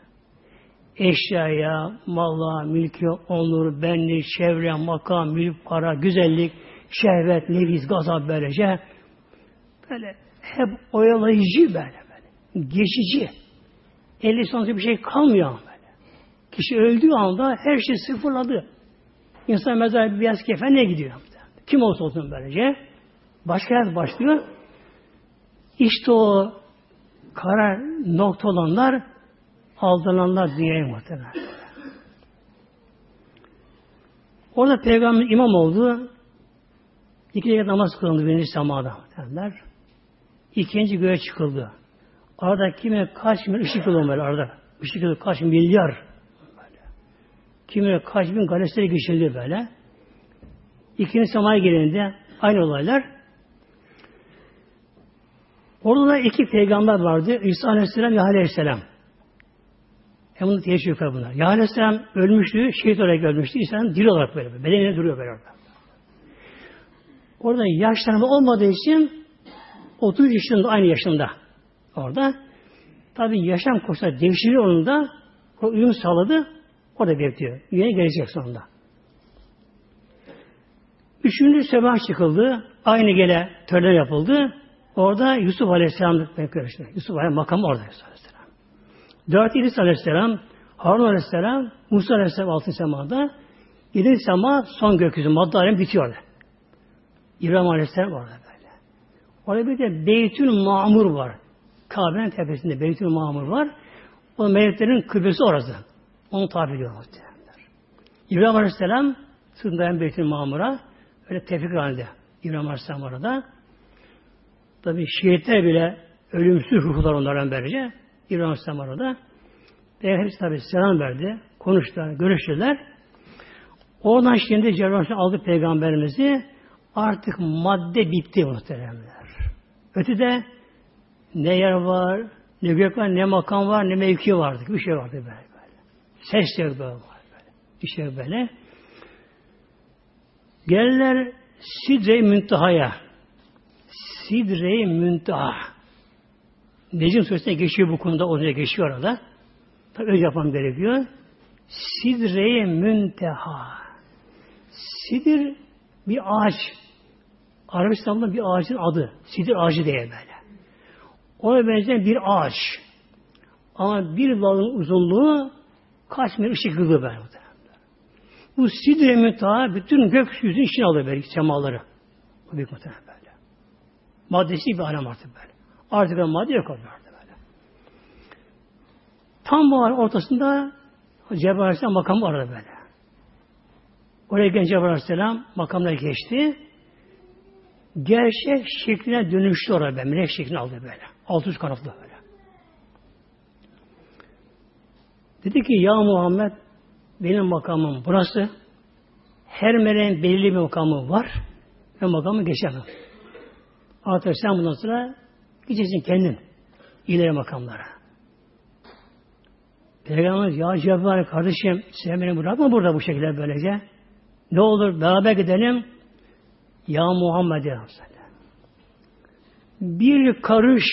Eşyaya, malla, mülke, onur, benlik, çevre, makam, mülk, para, güzellik, şehvet, neviz, gazap böylece böyle hep oyalayıcı böyle böyle. Geçici. Eli sonrası bir şey kalmıyor böyle. Kişi öldüğü anda her şey sıfırladı. İnsan mezar beyaz kefenle gidiyor. Kim olsa olsun böylece. Başka hayat başlıyor. İşte o karar nokta olanlar aldananlar dünyaya muhtemelen. Orada peygamber imam oldu. İki rekat namaz kılındı birinci semada derler. İkinci göğe çıkıldı. Arada kime kaç bin ışık yılı böyle arada. Işık yılı kaç milyar böyle. Kime kaç bin galesleri geçildi böyle. İkinci semaya gelince aynı olaylar. Orada da iki peygamber vardı. İsa Aleyhisselam, Yahya Aleyhisselam. Hem bunu teşvik bunlar. Yahya Aleyhisselam ölmüştü, şehit olarak ölmüştü. İsa Aleyhisselam diri olarak böyle. Bedenine duruyor böyle orada. Orada yaşlanma olmadığı için 30 yaşında aynı yaşında orada. Tabi yaşam koşulları değişiyor onun da. O uyum sağladı. Orada bekliyor. Üyeye gelecek sonunda. Üçüncü sabah çıkıldı. Aynı gele tören yapıldı. Orada Yusuf Aleyhisselam görüştü. Yusuf Aleyhisselam makam orada Yusuf Aleyhisselam. Dört İdris Aleyhisselam, Harun Aleyhisselam, Musa Aleyhisselam altın semada. Yedinci sema son gökyüzü. Madde alem bitiyor. İbrahim Aleyhisselam orada. Orada bir de Beytül Mamur var. Kabe'nin tepesinde Beytül Mamur var. O meleklerin kıblesi orası. Onu tabi ediyor muhtemelenler. İbrahim Aleyhisselam sırtından Beytül Mamur'a öyle tefrik halinde. İbrahim Aleyhisselam orada. Tabi şehitler bile ölümsüz ruhlar onların böylece. İbrahim Aleyhisselam orada. Peygamber tabi selam verdi. Konuştular, görüştüler. Oradan şimdi Cebrail aldı peygamberimizi. Artık madde bitti muhteremler. Ötede ne yer var, ne gök var, ne makam var, ne mevki vardı. Bir şey vardı böyle böyle. Ses yok böyle böyle. Bir şey böyle. Gelirler Sidre-i Münteha'ya. Sidre-i Münteha. Necim Suresi'ne geçiyor bu konuda, oraya geçiyor orada. Tabi öyle yapmam gerekiyor. Sidre-i Münteha. Sidir bir ağaç. Arabistan'da bir ağacın adı. Sidir ağacı diye böyle. Ona benzeyen bir ağaç. Ama bir dalın uzunluğu kaç metre ışık yılı böyle. Bu sidre müteha bütün gökyüzünün içine alıyor böyle semaları. Bu büyük muhtemelen böyle. Maddesi bir alem artık böyle. Artık bir madde yok orada böyle. Tam bu ortasında Cebrail Aleyhisselam makamı var orada böyle. Oraya gelince Cebrail Aleyhisselam makamına geçti. Gerçek şekline dönüştü orada böyle. Melek şeklini aldı böyle. Altı üst kanatlı böyle. Dedi ki ya Muhammed benim makamım burası. Her meleğin belirli bir makamı var ve makamı geçemem. Artık sen bundan sonra gideceksin kendin ileri makamlara. Peygamberimiz ya Cebrail kardeşim sen beni bırakma burada bu şekilde böylece. Ne olur beraber gidelim. Ya Muhammed Bir karış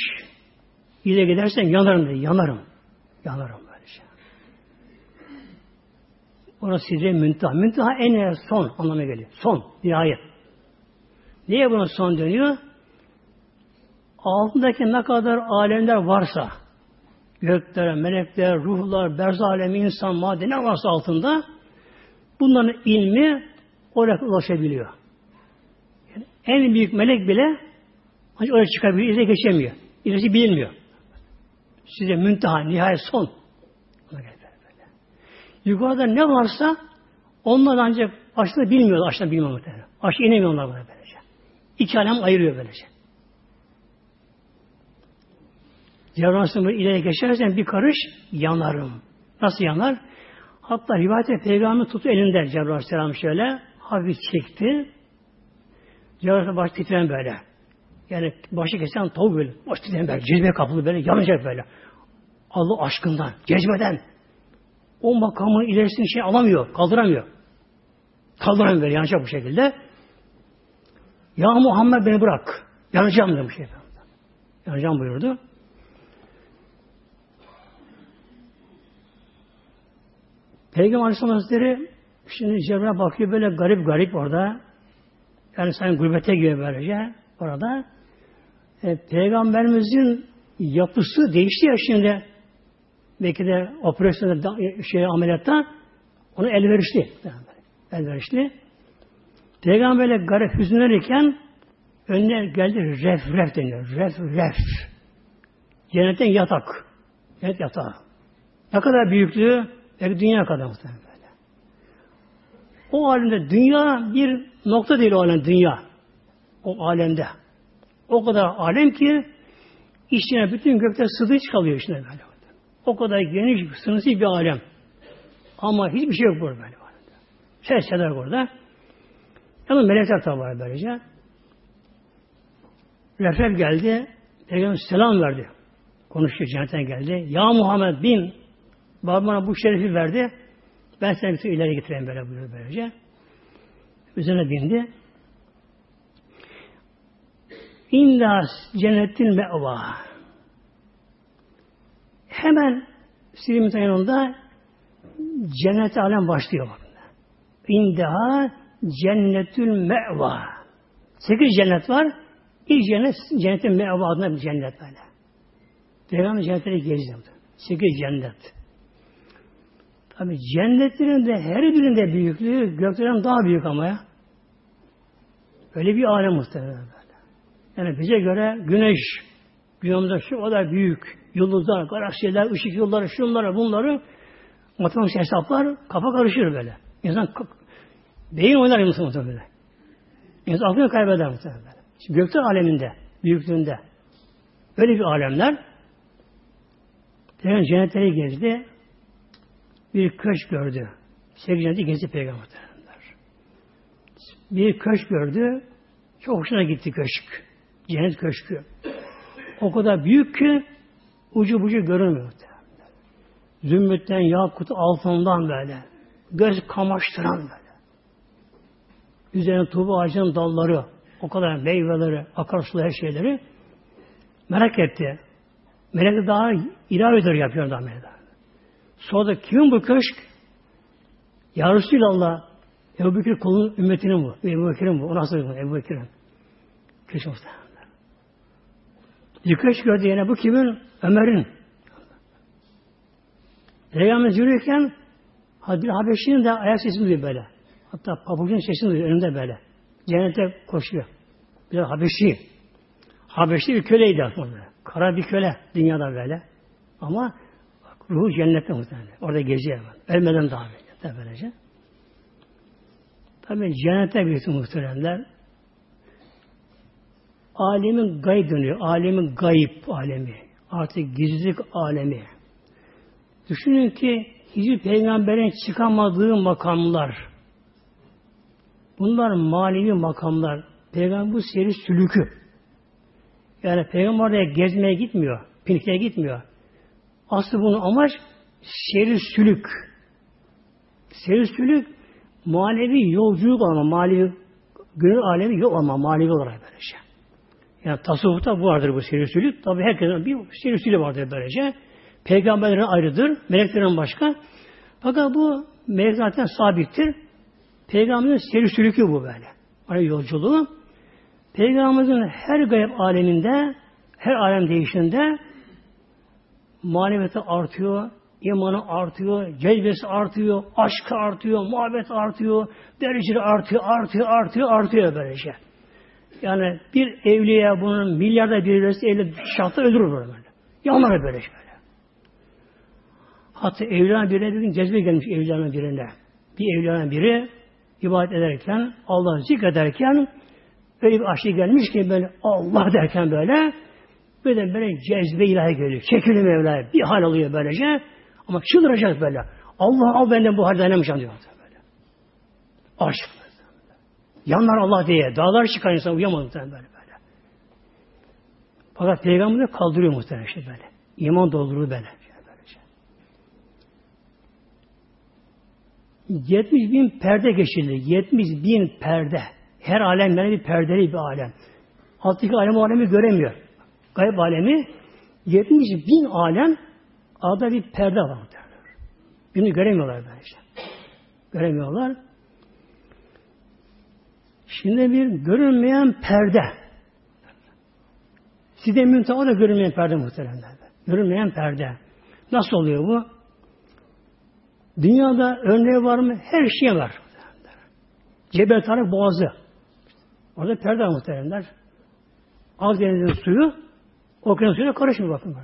ileri gidersen yanarım dedi. Yanarım. Yanarım böylece. Orası size müntaha. Müntaha en son anlamına geliyor. Son, nihayet. Niye buna son dönüyor? Altındaki ne kadar alemler varsa, gökler, melekler, ruhlar, berz alemi, insan, madde ne varsa altında, bunların ilmi oraya ulaşabiliyor. En büyük melek bile ancak oraya çıkabiliyor, ileri geçemiyor. İlerisi bilinmiyor. Size münteha, nihayet son. Yukarıda ne varsa onlar ancak aşağıda bilmiyorlar, aşağıda bilmiyor muhtemelen. Aşağı inemiyorlar buna böylece. İki alem ayırıyor böylece. Cebrail ileri geçersen bir karış yanarım. Nasıl yanar? Hatta rivayette peygamber tutu elinde Cebrail şöyle hafif çekti. Cebrail baş titreyen böyle. Yani başı kesen tavuk böyle. Baş titreyen böyle. Cezbe kapılı böyle. Yanacak böyle. Allah aşkından, cezbeden. O makamın ilerisini şey alamıyor. Kaldıramıyor. Kaldıramıyor böyle. Yanacak bu şekilde. Ya Muhammed beni bırak. Yanacağım demiş. Yanacağım buyurdu. Peygamber Aleyhisselam Hazretleri şimdi Cebrail bakıyor böyle garip garip orada. Yani sen gurbete gibi böylece orada. E, Peygamberimizin yapısı değişti ya şimdi. Belki de operasyonda şey, ameliyatta onu elverişli. Elverişli. Peygamberle garip hüzünlenirken önüne geldi ref ref deniyor. Ref ref. Cennetten yatak. Cennet yatağı. Ne kadar büyüklüğü? Belki dünya kadar muhtemelen böyle. O alemde dünya bir nokta değil o alem dünya. O alemde. O kadar alem ki içine bütün gökte sığdığı kalıyor içine böyle. O kadar geniş, sınırsız bir alem. Ama hiçbir şey yok burada böyle. Sesler burada. Ama melekler tabi var böylece. Refref geldi. Peygamber selam verdi. Konuşuyor cennetten geldi. Ya Muhammed bin bana bu şerefi verdi. Ben seni bütün ileri getireyim böyle buyuruyor böylece. Üzerine bindi. İnda cennetin me'va. Hemen Sirim'in yanında cennet alem başlıyor. İndaha cennetül me'va. Sekiz cennet var. İlk cennet cennetin me'va adına bir cennet böyle. Peygamber cennetleri gezdi. Sekiz cennet. Tabi cennetlerin de her birinde büyüklüğü göklerin daha büyük ama ya. Öyle bir alem muhtemelen böyle. Yani bize göre güneş dünyamızda şu kadar büyük yıldızlar, galaksiler, ışık yılları, şunları, bunları matematik hesaplar kafa karışır böyle. İnsan beyin oynar insan muhtemelen böyle. İnsan aklını kaybeder muhtemelen böyle. Şimdi gökler aleminde, büyüklüğünde. Öyle bir alemler. Yani cennetleri gezdi bir köşk gördü. Sevgili cenneti gezdi peygamber. Bir köşk gördü. Çok hoşuna gitti köşk. Cennet köşkü. O kadar büyük ki ucu bucu görünmüyor. Zümrütten, yakut, altından böyle. Göz kamaştıran böyle. Üzerine tuğba ağacının dalları, o kadar meyveleri, akarsuları, her şeyleri merak etti. Melek daha ilave ediyor yapıyor daha melek. Sonra da kim bu köşk? Ya Resulallah Ebu Bekir kulun ümmetinin bu. Ebu Bekir'in bu. O nasıl bu? Ebu Bekir'in. Köşk muhtemelen. Bir köşk gördü yine. Bu kimin? Ömer'in. Peygamber yürürken bir Habeşi'nin de ayak sesini duyuyor böyle. Hatta pabucun sesini duyuyor önünde böyle. Cennete koşuyor. Bir Habeşi. Habeşli bir köleydi aslında. Kara bir köle dünyada böyle. Ama Ruhu cennette muhtemelen. Orada geziyor. Ölmeden daha böyle. Böylece. Tabi cennete bir muhteremler. Alemin gayb dönüyor. Alemin gayip alemi. Artık gizlilik alemi. Düşünün ki hiçbir peygamberin çıkamadığı makamlar. Bunlar manevi makamlar. Peygamber bu seri sülükü. Yani peygamber oraya gezmeye gitmiyor. Pikniğe gitmiyor. Aslı bunun amaç seri sülük. Seri sülük manevi yolculuk ama manevi gönül alemi yok ama manevi olarak böylece. Yani tasavvufta bu vardır bu seri sülük. Tabi herkesin bir seri sülük vardır böylece. Peygamberlerin ayrıdır. Meleklerin başka. Fakat bu melek zaten sabittir. Peygamberin seri sülükü bu böyle. Hani yolculuğu. Peygamberimizin her gayb aleminde, her alem değişinde maneviyatı artıyor, imanı artıyor, cezbesi artıyor, aşkı artıyor, muhabbet artıyor, dereceli artıyor, artıyor, artıyor, artıyor böylece. Yani bir evliya bunun milyarda bir verirse evli şahta öldürür böyle. Yanar böyle böyle. Hatta evliyanın birine bir gün cezbe gelmiş evliyanın birine. Bir evliyanın biri ibadet ederken, Allah'ı zikrederken öyle bir aşırı gelmiş ki böyle Allah derken böyle böyle böyle cezbe ilahi geliyor. Çekili Mevla'ya bir hal oluyor böylece. Ama çıldıracak böyle. Allah al benden bu halde dayanamayacağım diyor. Böyle. Aşk. Yanlar Allah diye. Dağlar çıkar insan uyamadı muhtemelen böyle böyle. Fakat Peygamber kaldırıyor muhtemelen işte böyle. İman doldurur böyle. Böylece. 70 bin perde geçildi. 70 bin perde. Her alem yani bir perdeli bir alem. Alttaki alem alemi göremiyor. Gayb alemi 70 bin alem Arada bir perde var. Bunu göremiyorlar böylece. Göremiyorlar. Şimdi bir görünmeyen perde. Size müntaha o da görünmeyen perde muhteremler. Görünmeyen perde. Nasıl oluyor bu? Dünyada örneği var mı? Her şey var. Cebel Tarık Boğazı. Orada perde var muhteremler. Akdeniz'in suyu okyanus suyuna karışmıyor bakın.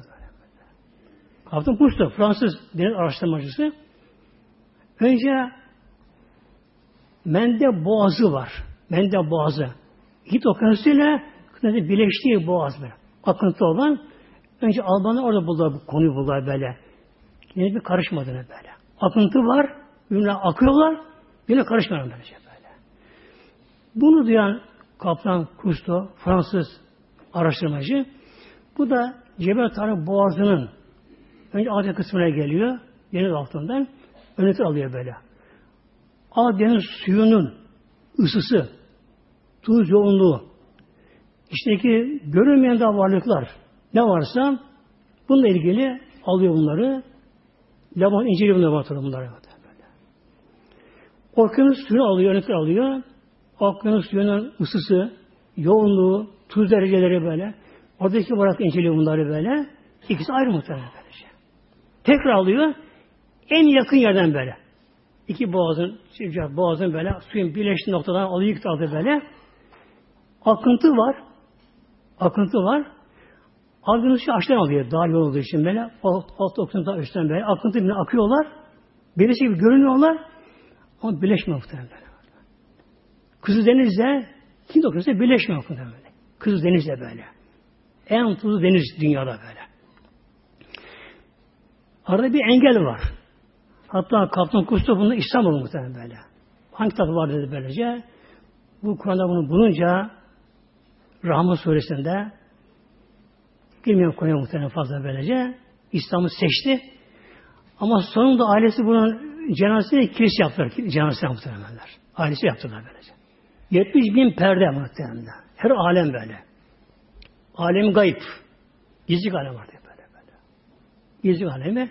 Kaptan Cousteau, Fransız deniz araştırmacısı. Önce Mende Boğazı var. Mende Boğazı. Hint Okyanusu ile birleştiği boğaz böyle. Akıntı olan. Önce Almanlar orada buldular bu konuyu buldular böyle. Yine bir karışmadığını böyle. Akıntı var. Birbirine akıyorlar. Yine karışmıyorlar böylece böyle. Bunu duyan Kaptan Cousteau, Fransız araştırmacı, bu da Cebel Tarık Boğazı'nın Önce Adem kısmına geliyor. Deniz altından. Öneti alıyor böyle. Deniz suyunun ısısı, tuz yoğunluğu, içteki görünmeyen daha varlıklar ne varsa bununla ilgili alıyor bunları. Laban inceliyor bunları batırıyor bunları. Okyanus suyunu alıyor, örnekler alıyor. Okyanus suyunun ısısı, yoğunluğu, tuz dereceleri böyle. Oradaki varlık inceliyor bunları böyle. İkisi ayrı muhtemelen. Tekrar alıyor. En yakın yerden böyle. İki boğazın, boğazın böyle suyun birleştiği noktadan alıyor aldı böyle. Akıntı var. Akıntı var. Aldığınız şey aşağıdan alıyor. Daha yol olduğu için böyle. Alt, alt okyanusdan üstten böyle. Akıntı birine akıyorlar. Birisi gibi görünüyorlar. Ama birleşmiyor muhtemelen böyle. Kızı denizle Hint okyanusu birleşmiyor muhtemelen böyle. Kızı denizle böyle. En tuzlu deniz dünyada böyle. Arada bir engel var. Hatta Kaptan Kustu bunu İstanbul muhtemelen böyle. Hangi kitap var dedi böylece. Bu Kur'an'da bunu bulunca Rahman suresinde bilmiyorum konuya muhtemelen fazla böylece. İslam'ı seçti. Ama sonunda ailesi bunun cenazesini kilise yaptılar. Cenazesini muhtemelenler. Ailesi yaptılar böylece. 70 bin perde muhtemelen. Her alem böyle. Alem gayb. Gizli alem var gizli alemi.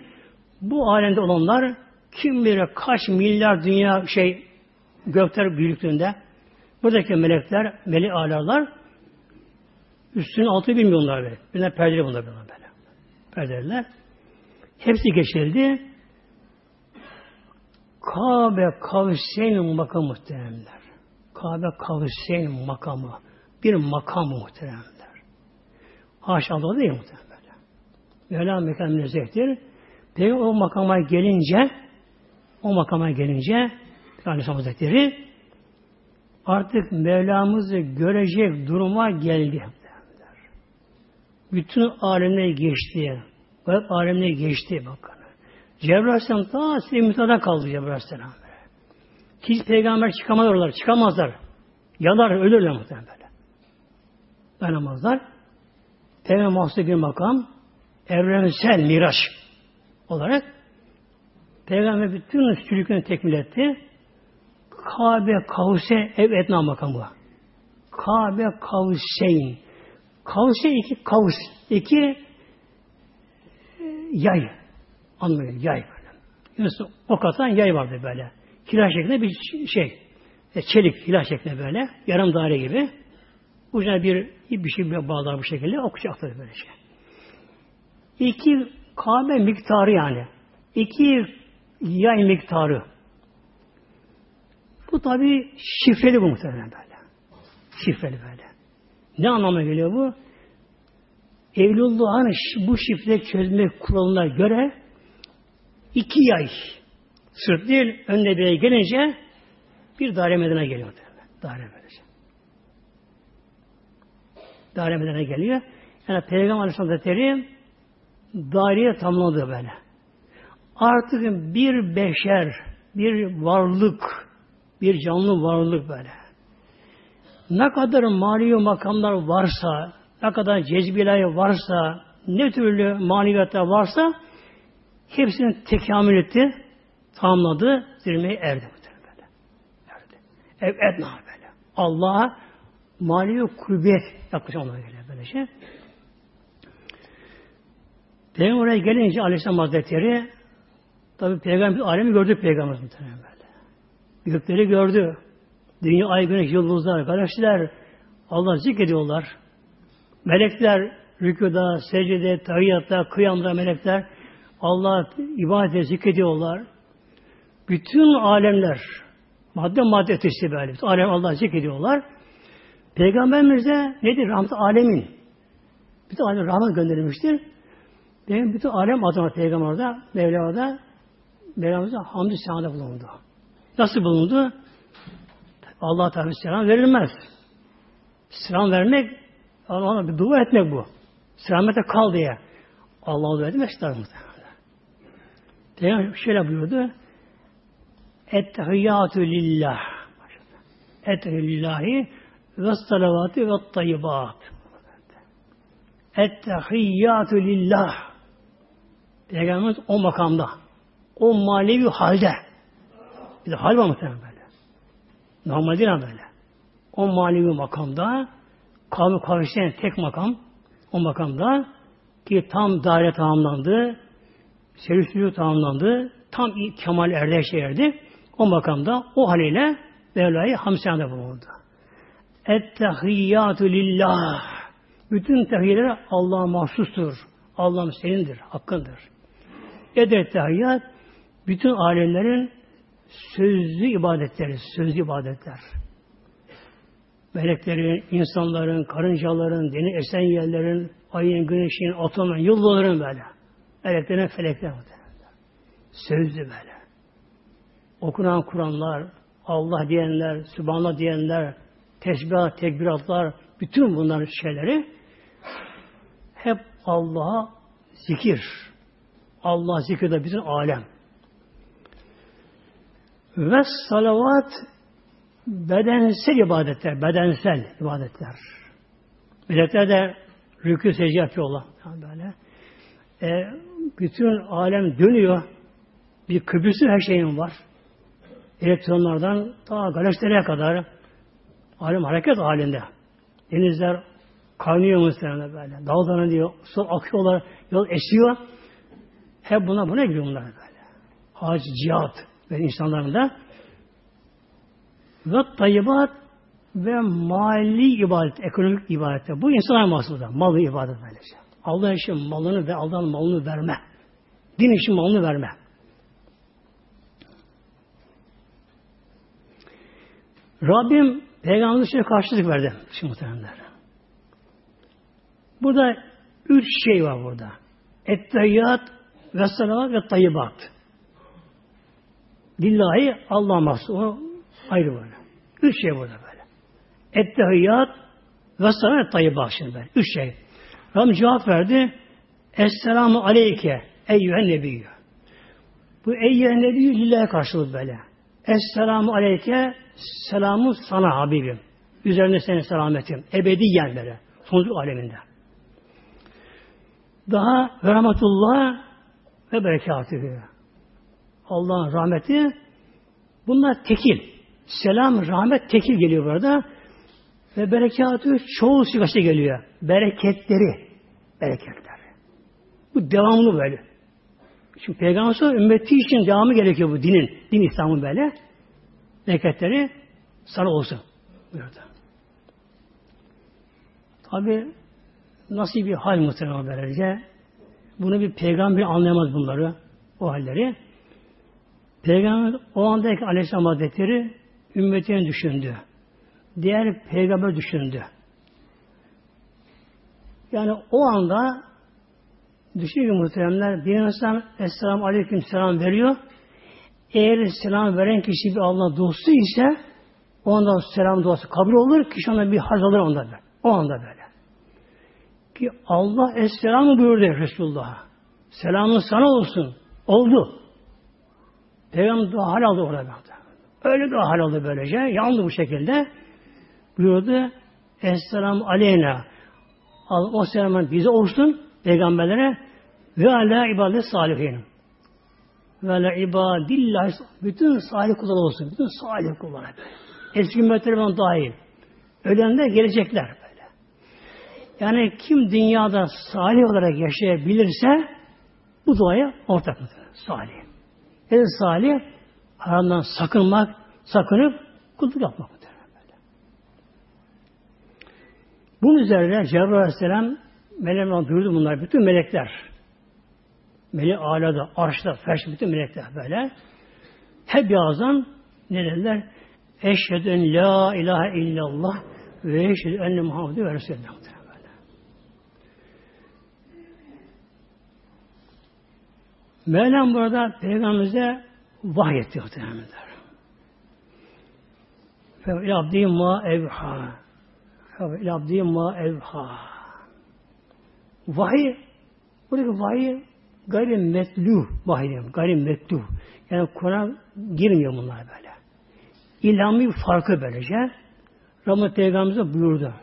Bu alemde olanlar kim bilir kaç milyar dünya şey gökler büyüklüğünde buradaki melekler, melek alarlar üstünün altı bilmiyorlar böyle. Bunlar perdeli bunlar böyle. Perdeliler. Hepsi geçildi. Kabe kavseyn makamı muhteremler. Kabe kavseyn makamı. Bir makam muhteremler. Haşa Allah değil muhterem. Mevla mekan münezzehtir. Peygamber o makama gelince o makama gelince Aleyhisselam Hazretleri artık Mevlamızı görecek duruma geldi. Bütün alemleri geçti. Hep alemleri geçti bakın. Cebrail Aleyhisselam ta Sinemüta'da kaldı Cebrail Aleyhisselam. Hiç peygamber çıkamaz oralar. Çıkamazlar. Yanar, ölürler muhtemelen böyle. Dayanamazlar. Peygamber mahsus bir makam evrensel miraç olarak Peygamber bütün sülüklerini tekmil etti. Kabe kavse ev etna makamı. Kabe kavseyn. Kavse iki kavs. iki e, yay. Anlıyor yay böyle. Yunus ok atan yay vardı böyle. Hilal şeklinde bir şey. E, çelik hilal şeklinde böyle. Yarım daire gibi. Ucuna bir bir şey bağlar bu şekilde okuyacaktır böyle şey. İki Kabe miktarı yani. İki yay miktarı. Bu tabi şifreli bu muhtemelen böyle. Şifreli böyle. Ne anlamına geliyor bu? Evlullah'ın bu şifre çözme kuralına göre iki yay sırt değil önüne bir gelince bir daire medine geliyor. Daire medine. Daire medine geliyor. Yani Peygamber Aleyhisselam Hazretleri daireye tamamladı böyle. Artık bir beşer, bir varlık, bir canlı varlık böyle. Ne kadar mali makamlar varsa, ne kadar cezbiler varsa, ne türlü maneviyatlar varsa hepsinin tekamül etti, tamamladı, zirveye erdi. Böyle. Erdi. Ev etna böyle. Allah'a manevi kuvvet yaklaşan ona göre böyle şey. Peygamber oraya gelince Aleyhisselam Hazretleri tabi Peygamber alemi gördü Peygamber muhtemelen böyle. Gökleri gördü. Dünya, ay, güneş, yıldızlar, galaksiler Allah zikrediyorlar. Melekler rükuda, secde, tahiyyatta, kıyamda melekler Allah ibadet zikrediyorlar. Bütün alemler madde madde ötesi böyle. Alem Allah zikrediyorlar. Peygamberimiz de nedir? Rahmet alemin. Bütün alem rahmet gönderilmiştir. Benim bütün alem adına Peygamber'de, Mevla'da Mevlamız'a hamdü senada bulundu. Nasıl bulundu? Allah Teala selam verilmez. Selam vermek, Allah'a bir dua etmek bu. Selamete kal diye. Allah'a dua etmek ister muhtemelen. Peygamber şöyle buyurdu. Ettehiyyatü lillah. Ettehiyyatü lillahi ve salavatü ve tayyibat. Ettehiyyatü lillah. Peygamberimiz o makamda. O manevi halde. Bir de hal var muhtemelen böyle. Normal değil böyle. O manevi makamda kavmi kavşayan tek makam o makamda ki tam daire tamamlandı. Serüsülü tamamlandı. Tam kemal erde şey erdi. O makamda o haliyle Mevla'yı hamsiyanda bulundu. Ettehiyyatü lillah. Bütün tehiyyeler Allah'a mahsustur. Allah'ım senindir, hakkındır. Eder tehiyyat bütün alemlerin sözlü ibadetleri, sözlü ibadetler. Meleklerin, insanların, karıncaların, deniz esen yerlerin, ayın, güneşin, atomun, yıldızların böyle. Meleklerin felekler Sözlü böyle. Okunan Kur'anlar, Allah diyenler, Sübhanallah diyenler, tesbihat, tekbiratlar, bütün bunların şeyleri hep Allah'a zikir. Allah zikrede bütün alem. Ve salavat bedensel ibadetler, bedensel ibadetler. Melekler de rükû secde yapıyorlar. Yani böyle. E, bütün alem dönüyor. Bir kıbrısı her şeyin var. Elektronlardan ta galaksilere kadar alem hareket halinde. Denizler kaynıyor muhtemelen böyle. Dalgalanıyor, diyor, su akıyorlar, yol esiyor. Hep buna buna giriyor bunlar böyle. Hac, cihat ve insanların da ve tayyibat ve mali ibadet, ekonomik ibadet. Bu insan mahsulda. Malı ibadet böylece. Allah için malını ve Allah'ın malını verme. Din için malını verme. Rabbim Peygamber'in için karşılık verdi. Şimdi muhtemelenler. Burada üç şey var burada. Etteyyat ve salavat ve tayyibat. Lillahi Allah mahsus. O ayrı böyle. Üç şey burada böyle. Ettehiyyat ve salavat ve tayyibat şimdi böyle. Üç şey. Rabbim cevap verdi. Esselamu aleyke eyyühen nebiyyü. Bu eyyühen nebiyyü lillahi karşılığı böyle. Esselamu aleyke selamu sana Habibim. Üzerine senin selametim. Ebediyen böyle. Sonsuz aleminde. Daha ve rahmetullah ve berekatühü. Allah'ın rahmeti bunlar tekil. Selam, rahmet tekil geliyor burada. Ve berekatü çoğu sigası geliyor. Bereketleri. Bereketler. Bu devamlı böyle. Çünkü Peygamber ümmeti için devamı gerekiyor bu dinin. Din İslam'ın böyle. Bereketleri sana olsun. Buyurdu. Tabi nasıl bir hal muhtemelen böylece. Bunu bir peygamber anlayamaz bunları. O halleri. Peygamber o andaki Aleyhisselam Hazretleri ümmetini düşündü. Diğer peygamber düşündü. Yani o anda düşünüyor muhteremler bir insan Esselamu Aleyküm selam veriyor. Eğer selam veren kişi bir Allah dostu ise o anda selam duası kabul olur. Kişi ona bir haz alır onda böyle. O anda böyle. Ki Allah Esselam'ı buyurdu Resulullah'a. Selamın sana olsun. Oldu. Peygamber hal aldı orada. Öyle dua hal aldı böylece. Yandı bu şekilde. Buyurdu. Esselamu aleyna. O selamın bize olsun. Peygamberlere ve ala ibadet salihin. Ve ala ibadillah bütün salih kullar olsun. Bütün salih kullar. Eski ümmetlerden dahil. Ölenler gelecekler böyle. Yani kim dünyada salih olarak yaşayabilirse bu duaya ortak mıdır? Salih. En salih haramdan sakınmak, sakınıp kulluk yapmak mıdır? Bunun üzerine Cebrail Aleyhisselam Melekler duyurdu bunlar. Bütün melekler. Melek alada, arşta, ferş bütün melekler böyle. Hep birazdan ne dediler? Eşhedü en la ilahe illallah ve eşhedü enne Muhammedü ve Resulullah. Mevlam burada Peygamberimize vahyetti muhtemelenler. Fe abdi ma evha. Fe abdi ma evha. Vahiy, buradaki vahiy gayri metlu vahiy, gayri metlu. Yani Kur'an girmiyor bunlar böyle. İlhamı bir farkı böylece. Rahmet Peygamberimize buyurdu.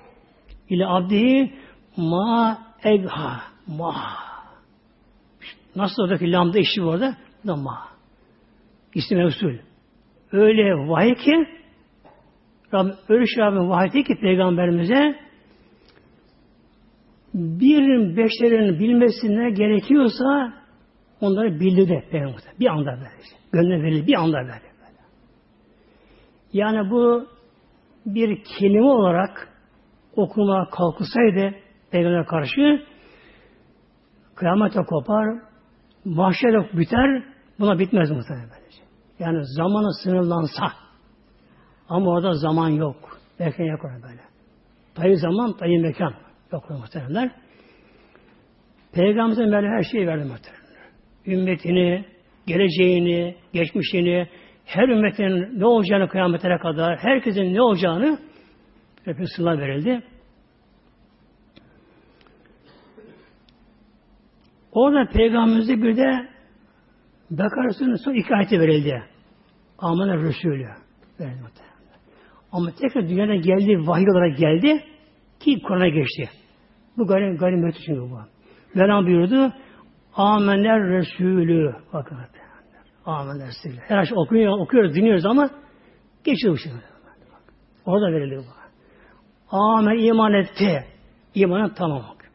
İle abdihi ma evha ma. Nasıl oradaki lambda işi orada? Da ma. İsim Resul. Öyle vahiy ki Rabbim, öyle şey Rabbim vahiy ki Peygamberimize bir beşerin bilmesine gerekiyorsa onları bildirdi Peygamber. Bir anda böyle. Gönlüne verildi. Bir anda böyle. Yani bu bir kelime olarak okuma kalkılsaydı Peygamber'e karşı kıyamete kopar, mahşere biter, buna bitmez muhtemelen böylece. Yani zamanı sınırlansa ama orada zaman yok. Mekan yok böyle. Dayı zaman, dayı mekan. Yok muhteremler. Peygamberimize böyle her şeyi verdi muhteremler. Ümmetini, geleceğini, geçmişini, her ümmetin ne olacağını kıyametlere kadar, herkesin ne olacağını Resulullah verildi. Orada Peygamberimize bir de Bekar Resulü'nün son iki ayeti verildi. Aman Resulü verildi. Ama tekrar dünyada geldi, vahiy olarak geldi ki Kur'an'a geçti. Bu gayri, gayri mevcut çünkü bu. Mevlam buyurdu. Amener Resulü. Bakın. Amener Resulü. Her şey okuyor, okuyoruz, dinliyoruz ama geçiyor bu şey. Orada verildi bu. Amen iman etti. İmanın tamam bak.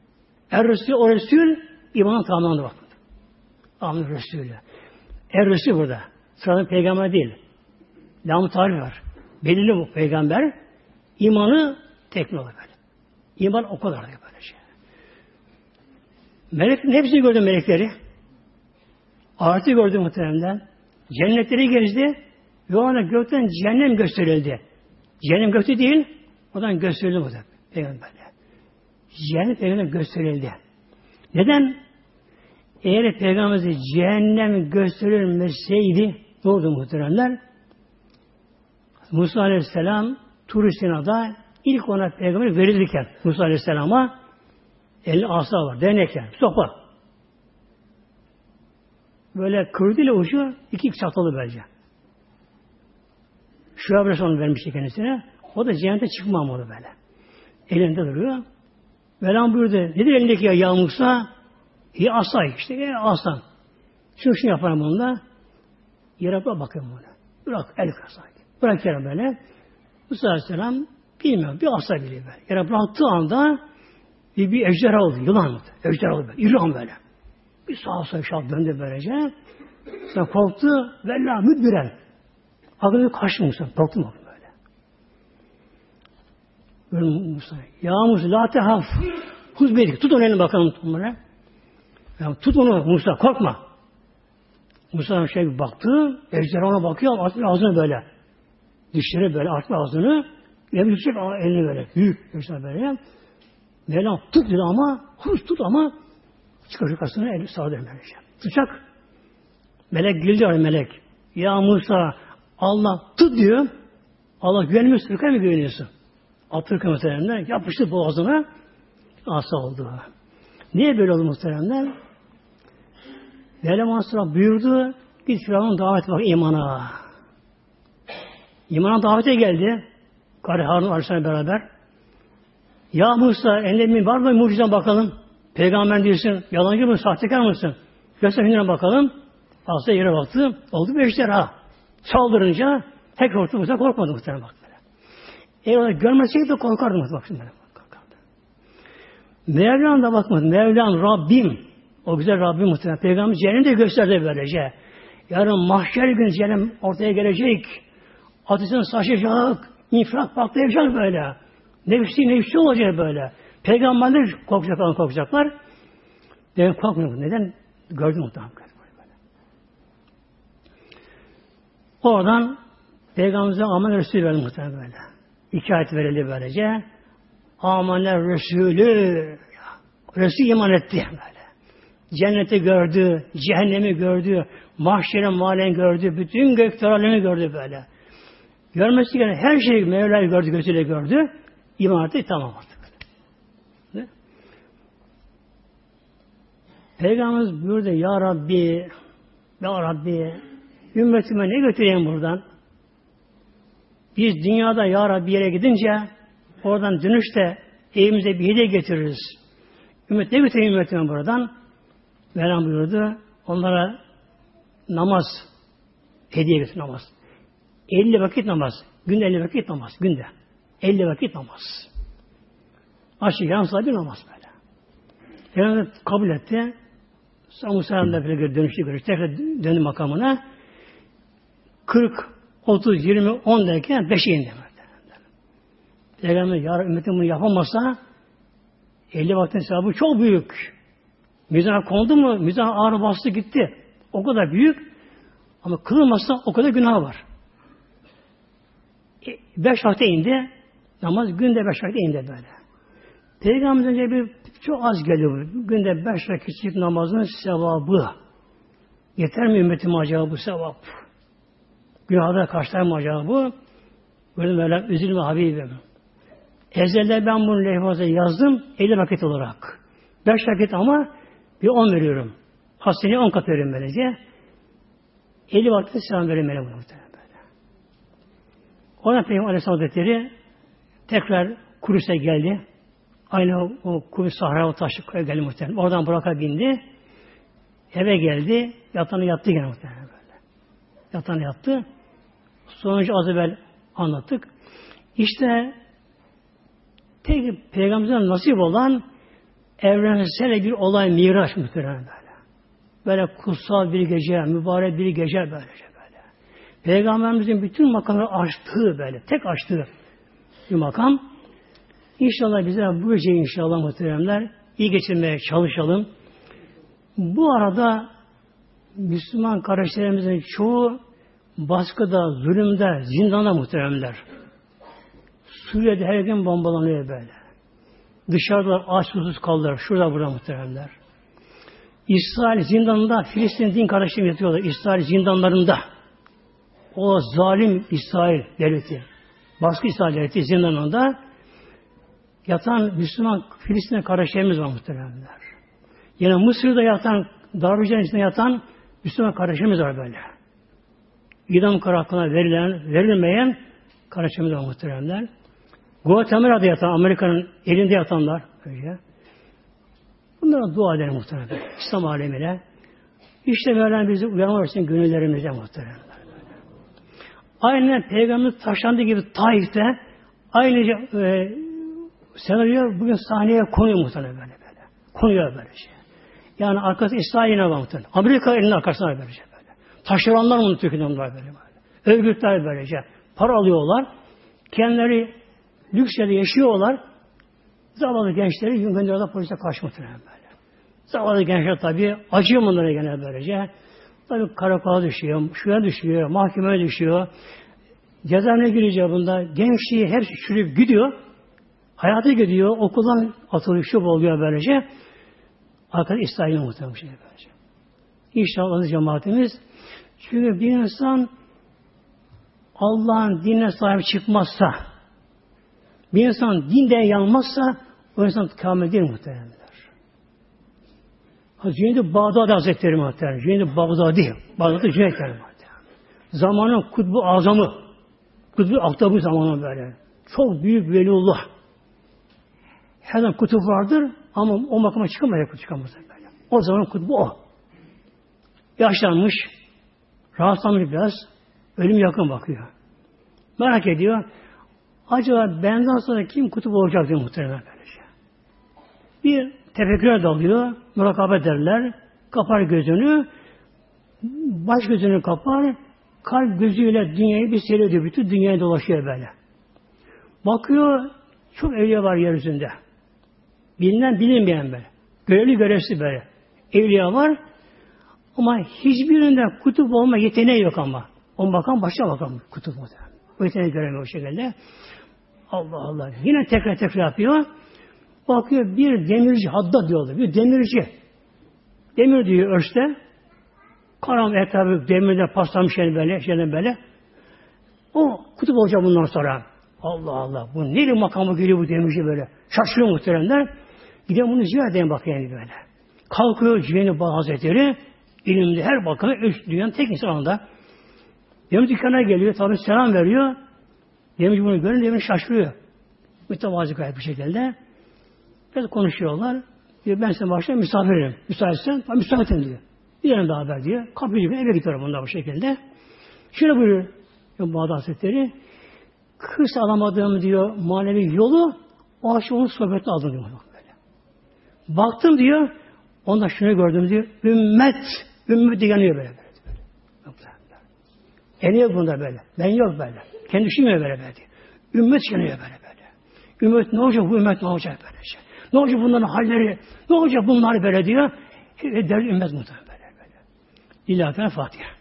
Er Resul, o Resul imanın tamamına bak. Amen Resulü. Er Resul burada. Sıradan peygamber değil. Lam-ı tarih var. Belirli bu peygamber. İmanı teknik olarak. İman o kadar şey. Meleklerin hepsini gördüm melekleri. Artı gördüm muhtemelen. Cennetleri gezdi. Ona gökten cehennem gösterildi. Cehennem gökte değil, oradan gösterildi bu da peygamberle. Cehennem peygamber gösterildi. Neden? Eğer peygamberimize cehennem gösterilmeseydi ne oldu muhteremler? Musa Aleyhisselam Tur ilk ona peygamber verilirken Musa Aleyhisselam'a elin asa var, değnekken, sopa. Böyle kırdıyla ucu iki çatalı böylece. Şu abresi onu vermiş kendisine. O da cennete çıkmam onu böyle. Elinde duruyor. Mevlam buyurdu. Nedir elindeki ya yağmursa? Ya aslan işte. Ya aslan. Şunu şunu yaparım bununla. Yere bakın bunu. Bırak el kasa. Bırak yere böyle. Musa Aleyhisselam bilmiyorum bir asla biliyor böyle. Yere bıraktığı anda bir, bir ejderha oldu. Yılan. Ejderha oldu. Böyle. İran böyle. Bir sağa sola şap döndü böylece. Sonra korktu. Vella müdbiren. Aklına kaçtı Musa. Korktu mu böyle? Böyle Musa. Ya Musa la tehaf. Huz bedik. Tut onu elini bakalım. Onlara. Ya, tut onu Musa. Korkma. Musa şey bir baktı. Ejderha ona bakıyor. Artık ağzını böyle. Dişleri böyle artık ağzını. Ne yüksek elini böyle. Büyük. Ejderha böyle. Mevlam tut dedi ama huz tut ama çıkar yukarısına eli sağa dönmemiş. Tutacak. Melek güldü öyle melek. Ya Musa Allah tut diyor. Allah güvenmiyor. Türk'e mi güveniyorsun? Abdülkadir muhteremler yapıştı boğazına asa oldu. Niye böyle oldu muhteremler? Mevlam Asra buyurdu git Firavun davet bak imana. İmana davete geldi. Karı Harun Aleyhisselam beraber. Ya Musa elinde var mı mucize bakalım. Peygamber diyorsun. Yalancı mı? Sahtekar mısın? Göster hindine bakalım. Asla yere baktı. Oldu bir ejderha. Saldırınca tek orta Musa korkmadı muhtemelen bak. Eğer görmeseydi de korkardı muhtemelen. Bak şimdi. Mevlam da bakmadı. Mevlam Rabbim. O güzel Rabbim muhtemelen. Peygamber cehennem de gösterdi böylece. Yarın mahşer günü cehennem ortaya gelecek. Ateşin saçacak. infilak patlayacak böyle. Nefsi nefsi olacak böyle. Peygamberler korkacaklar, korkacaklar. Demek korkmuyor. Neden? Gördüm muhtemelen. Oradan Peygamberimize aman Resulü verdi muhtemelen böyle. İki ayet verildi böylece. Amanler Resulü Resul iman etti böyle. Cenneti gördü, cehennemi gördü, mahşerin malen gördü, bütün gök alemi gördü böyle. Görmesi gereken her şeyi Mevla'yı gördü, gözüyle gördü. İman etti, tamam artık. Peygamberimiz buyurdu, Ya Rabbi, Ya Rabbi, ümmetime ne götüreyim buradan? Biz dünyada Ya Rabbi yere gidince oradan dönüşte evimize bir hediye getiririz. Ümmet ne götüreyim ümmetime buradan? Mevlam buyurdu. Onlara namaz hediye getir namaz. 50 vakit namaz. Günde 50 vakit namaz. Günde. 50 vakit namaz. Aşık yan sahibi namaz böyle. Peygamber kabul etti. Sonra Musa'nın da böyle dönüştü görüş. Tekrar döndü makamına. 40, 30, 20, 10 derken 5'e indi. Peygamber ya ümmetim bunu yapamazsa 50 vaktin sevabı çok büyük. Mizana kondu mu mizan ağır bastı gitti. O kadar büyük ama kılmazsa o kadar günah var. E, beş vakte indi. Namaz günde beş vakte indi böyle. Peygamberden önce bir çok az geliyor. Günde beş vakit namazın sevabı. Yeter mi ümmetim acaba bu sevap? Günahda kaçlar mı acaba bu? Böyle böyle üzülme Habibim. Ezelde ben bunu lehvaza yazdım 50 vakit olarak. 5 vakit ama bir 10 veriyorum. Hastaneye 10 kat veriyorum böylece. 50 vakit selam veriyorum böyle bunu. Böyle. Ona Peygamber Aleyhisselam Hazretleri tekrar Kudüs'e geldi. Aynı o, Kudüs Sahra o taşı geldi muhtemelen. Oradan Burak'a bindi. Eve geldi. Yatağına yattı gene muhtemelen böyle. Yatağına yattı. Sonucu az evvel anlattık. İşte tek peygamberden nasip olan evrensel bir olay miraç muhtemelen böyle. Böyle kutsal bir gece, mübarek bir gece böylece böyle. Peygamberimizin bütün makamları açtığı böyle, tek açtığı bir makam. İnşallah bize bu gece inşallah muhteremler iyi geçirmeye çalışalım. Bu arada Müslüman kardeşlerimizin çoğu baskıda, zulümde, zindanda muhteremler. Suriye'de her gün bombalanıyor böyle. Dışarıda aç susuz kaldılar. Şurada burada muhteremler. İsrail zindanında Filistin din kardeşlerim yatıyorlar. İsrail zindanlarında. O zalim İsrail devleti. Baskı İsrail devleti zindanında yatan Müslüman Filistin kardeşlerimiz var muhteremler. Yine Mısır'da yatan, Darbecan içinde yatan Müslüman kardeşlerimiz var böyle idam kararına verilen, verilmeyen Karaçam'da muhteremler. Guatemala'da yatan, Amerika'nın elinde yatanlar öyle. Bunlara dua edelim muhteremler. İslam alemine. İşte Mevlam bizi uyanma versin gönüllerimize muhteremler. Aynen Peygamber taşlandığı gibi Taif'te aynı e, senaryo bugün sahneye konuyor muhtemelen böyle böyle. Konuyor böyle şey. Yani arkası İsrail'ine var muhtemelen. Amerika elinin arkasına böylece şey böyle. Taşeronlar mı Türkiye'den böyle böyle. Örgütler böylece. Para alıyorlar. Kendileri lüks yaşıyorlar. Zavallı gençleri gönderiyorlar polise karşı muhtemelen böyle. Zavallı gençler tabi acıyor bunlara gene böylece. Tabi karakola düşüyor, şuya düşüyor, mahkemeye düşüyor. Cezaevine gireceği bunda. Gençliği hepsi çürüyüp gidiyor. Hayatı gidiyor. Okuldan atılıyor, şu oluyor böylece. Arkadaş İsrail'in muhtemelen şey böylece. İnşallah cemaatimiz. Çünkü bir insan Allah'ın dinine sahip çıkmazsa, bir insan dinden yanmazsa, o insan kâme değil muhtemelen. Cüneyd-i Bağdadi Hazretleri muhtemelen. Cüneyd-i Bağdadi. Bağdadi Cüneyd muhtemelen. Zamanın kutbu azamı. Kutbu aktabı zamanı böyle. Çok büyük veliullah. Her zaman kutup vardır ama o makama çıkamaz. çıkamaz böyle. O zaman kutbu o. Yaşlanmış, rahatsızlanmış biraz, ölüm yakın bakıyor. Merak ediyor. Acaba benden sonra kim kutup olacak diye muhtemelen böylece. Bir tefekküre dalıyor, murakabe derler, kapar gözünü, baş gözünü kapar, kalp gözüyle dünyayı bir seyrediyor, bütün dünyayı dolaşıyor böyle. Bakıyor, çok evliya var yeryüzünde. Bilinen bilinmeyen böyle. Görevli görevsiz böyle. Evliya var ama hiçbirinde kutup olma yeteneği yok ama. O bakan başka bakan kutup o O yeteneği göremiyor o şekilde. Allah Allah. Yine tekrar tekrar yapıyor. Bakıyor bir demirci, hadda diyorlar. Bir demirci. Demir diyor örste. Karam etrafı demirle paslamış yani böyle, şeyden böyle. O kutup olacak bundan sonra. Allah Allah. Bu neli makamı geliyor bu demirci böyle. Şaşırıyor muhteremler. Gidin bunu ziyaret edin bak yani böyle. Kalkıyor Cüveyni Bağ Hazretleri. ilimde her bakımda üç dünyanın tek insanında. Demir dükkana geliyor. Tabi selam veriyor. Demirci bunu görünce demir şaşırıyor. Mütevazi gayet bir şekilde. Biraz konuşuyorlar. Diyor ben senin başına misafirim. Müsaitsen, ben müsaitim diyor. Bir yana haber diyor. Kapıcı gibi eve gidiyorum bunlar bu şekilde. Şöyle buyuruyor. Bağdat Hazretleri. Kırs alamadığım diyor manevi yolu o akşam onun sohbetini aldım diyor. Böyle. Baktım diyor. Onda şunu gördüm diyor. Ümmet. Ümmet yanıyor böyle. böyle. Yanıyor bunda böyle. Ben yok böyle. Kendi düşünmüyor böyle böyle. Ümmet yanıyor böyle böyle. Ümmet ne olacak bu ümmet ne olacak böyle şey. Ne olacak bunların halleri? Ne olacak bunlar böyle diyor. Derdi ümmet muhtemelen böyle böyle. İlahi Fatiha.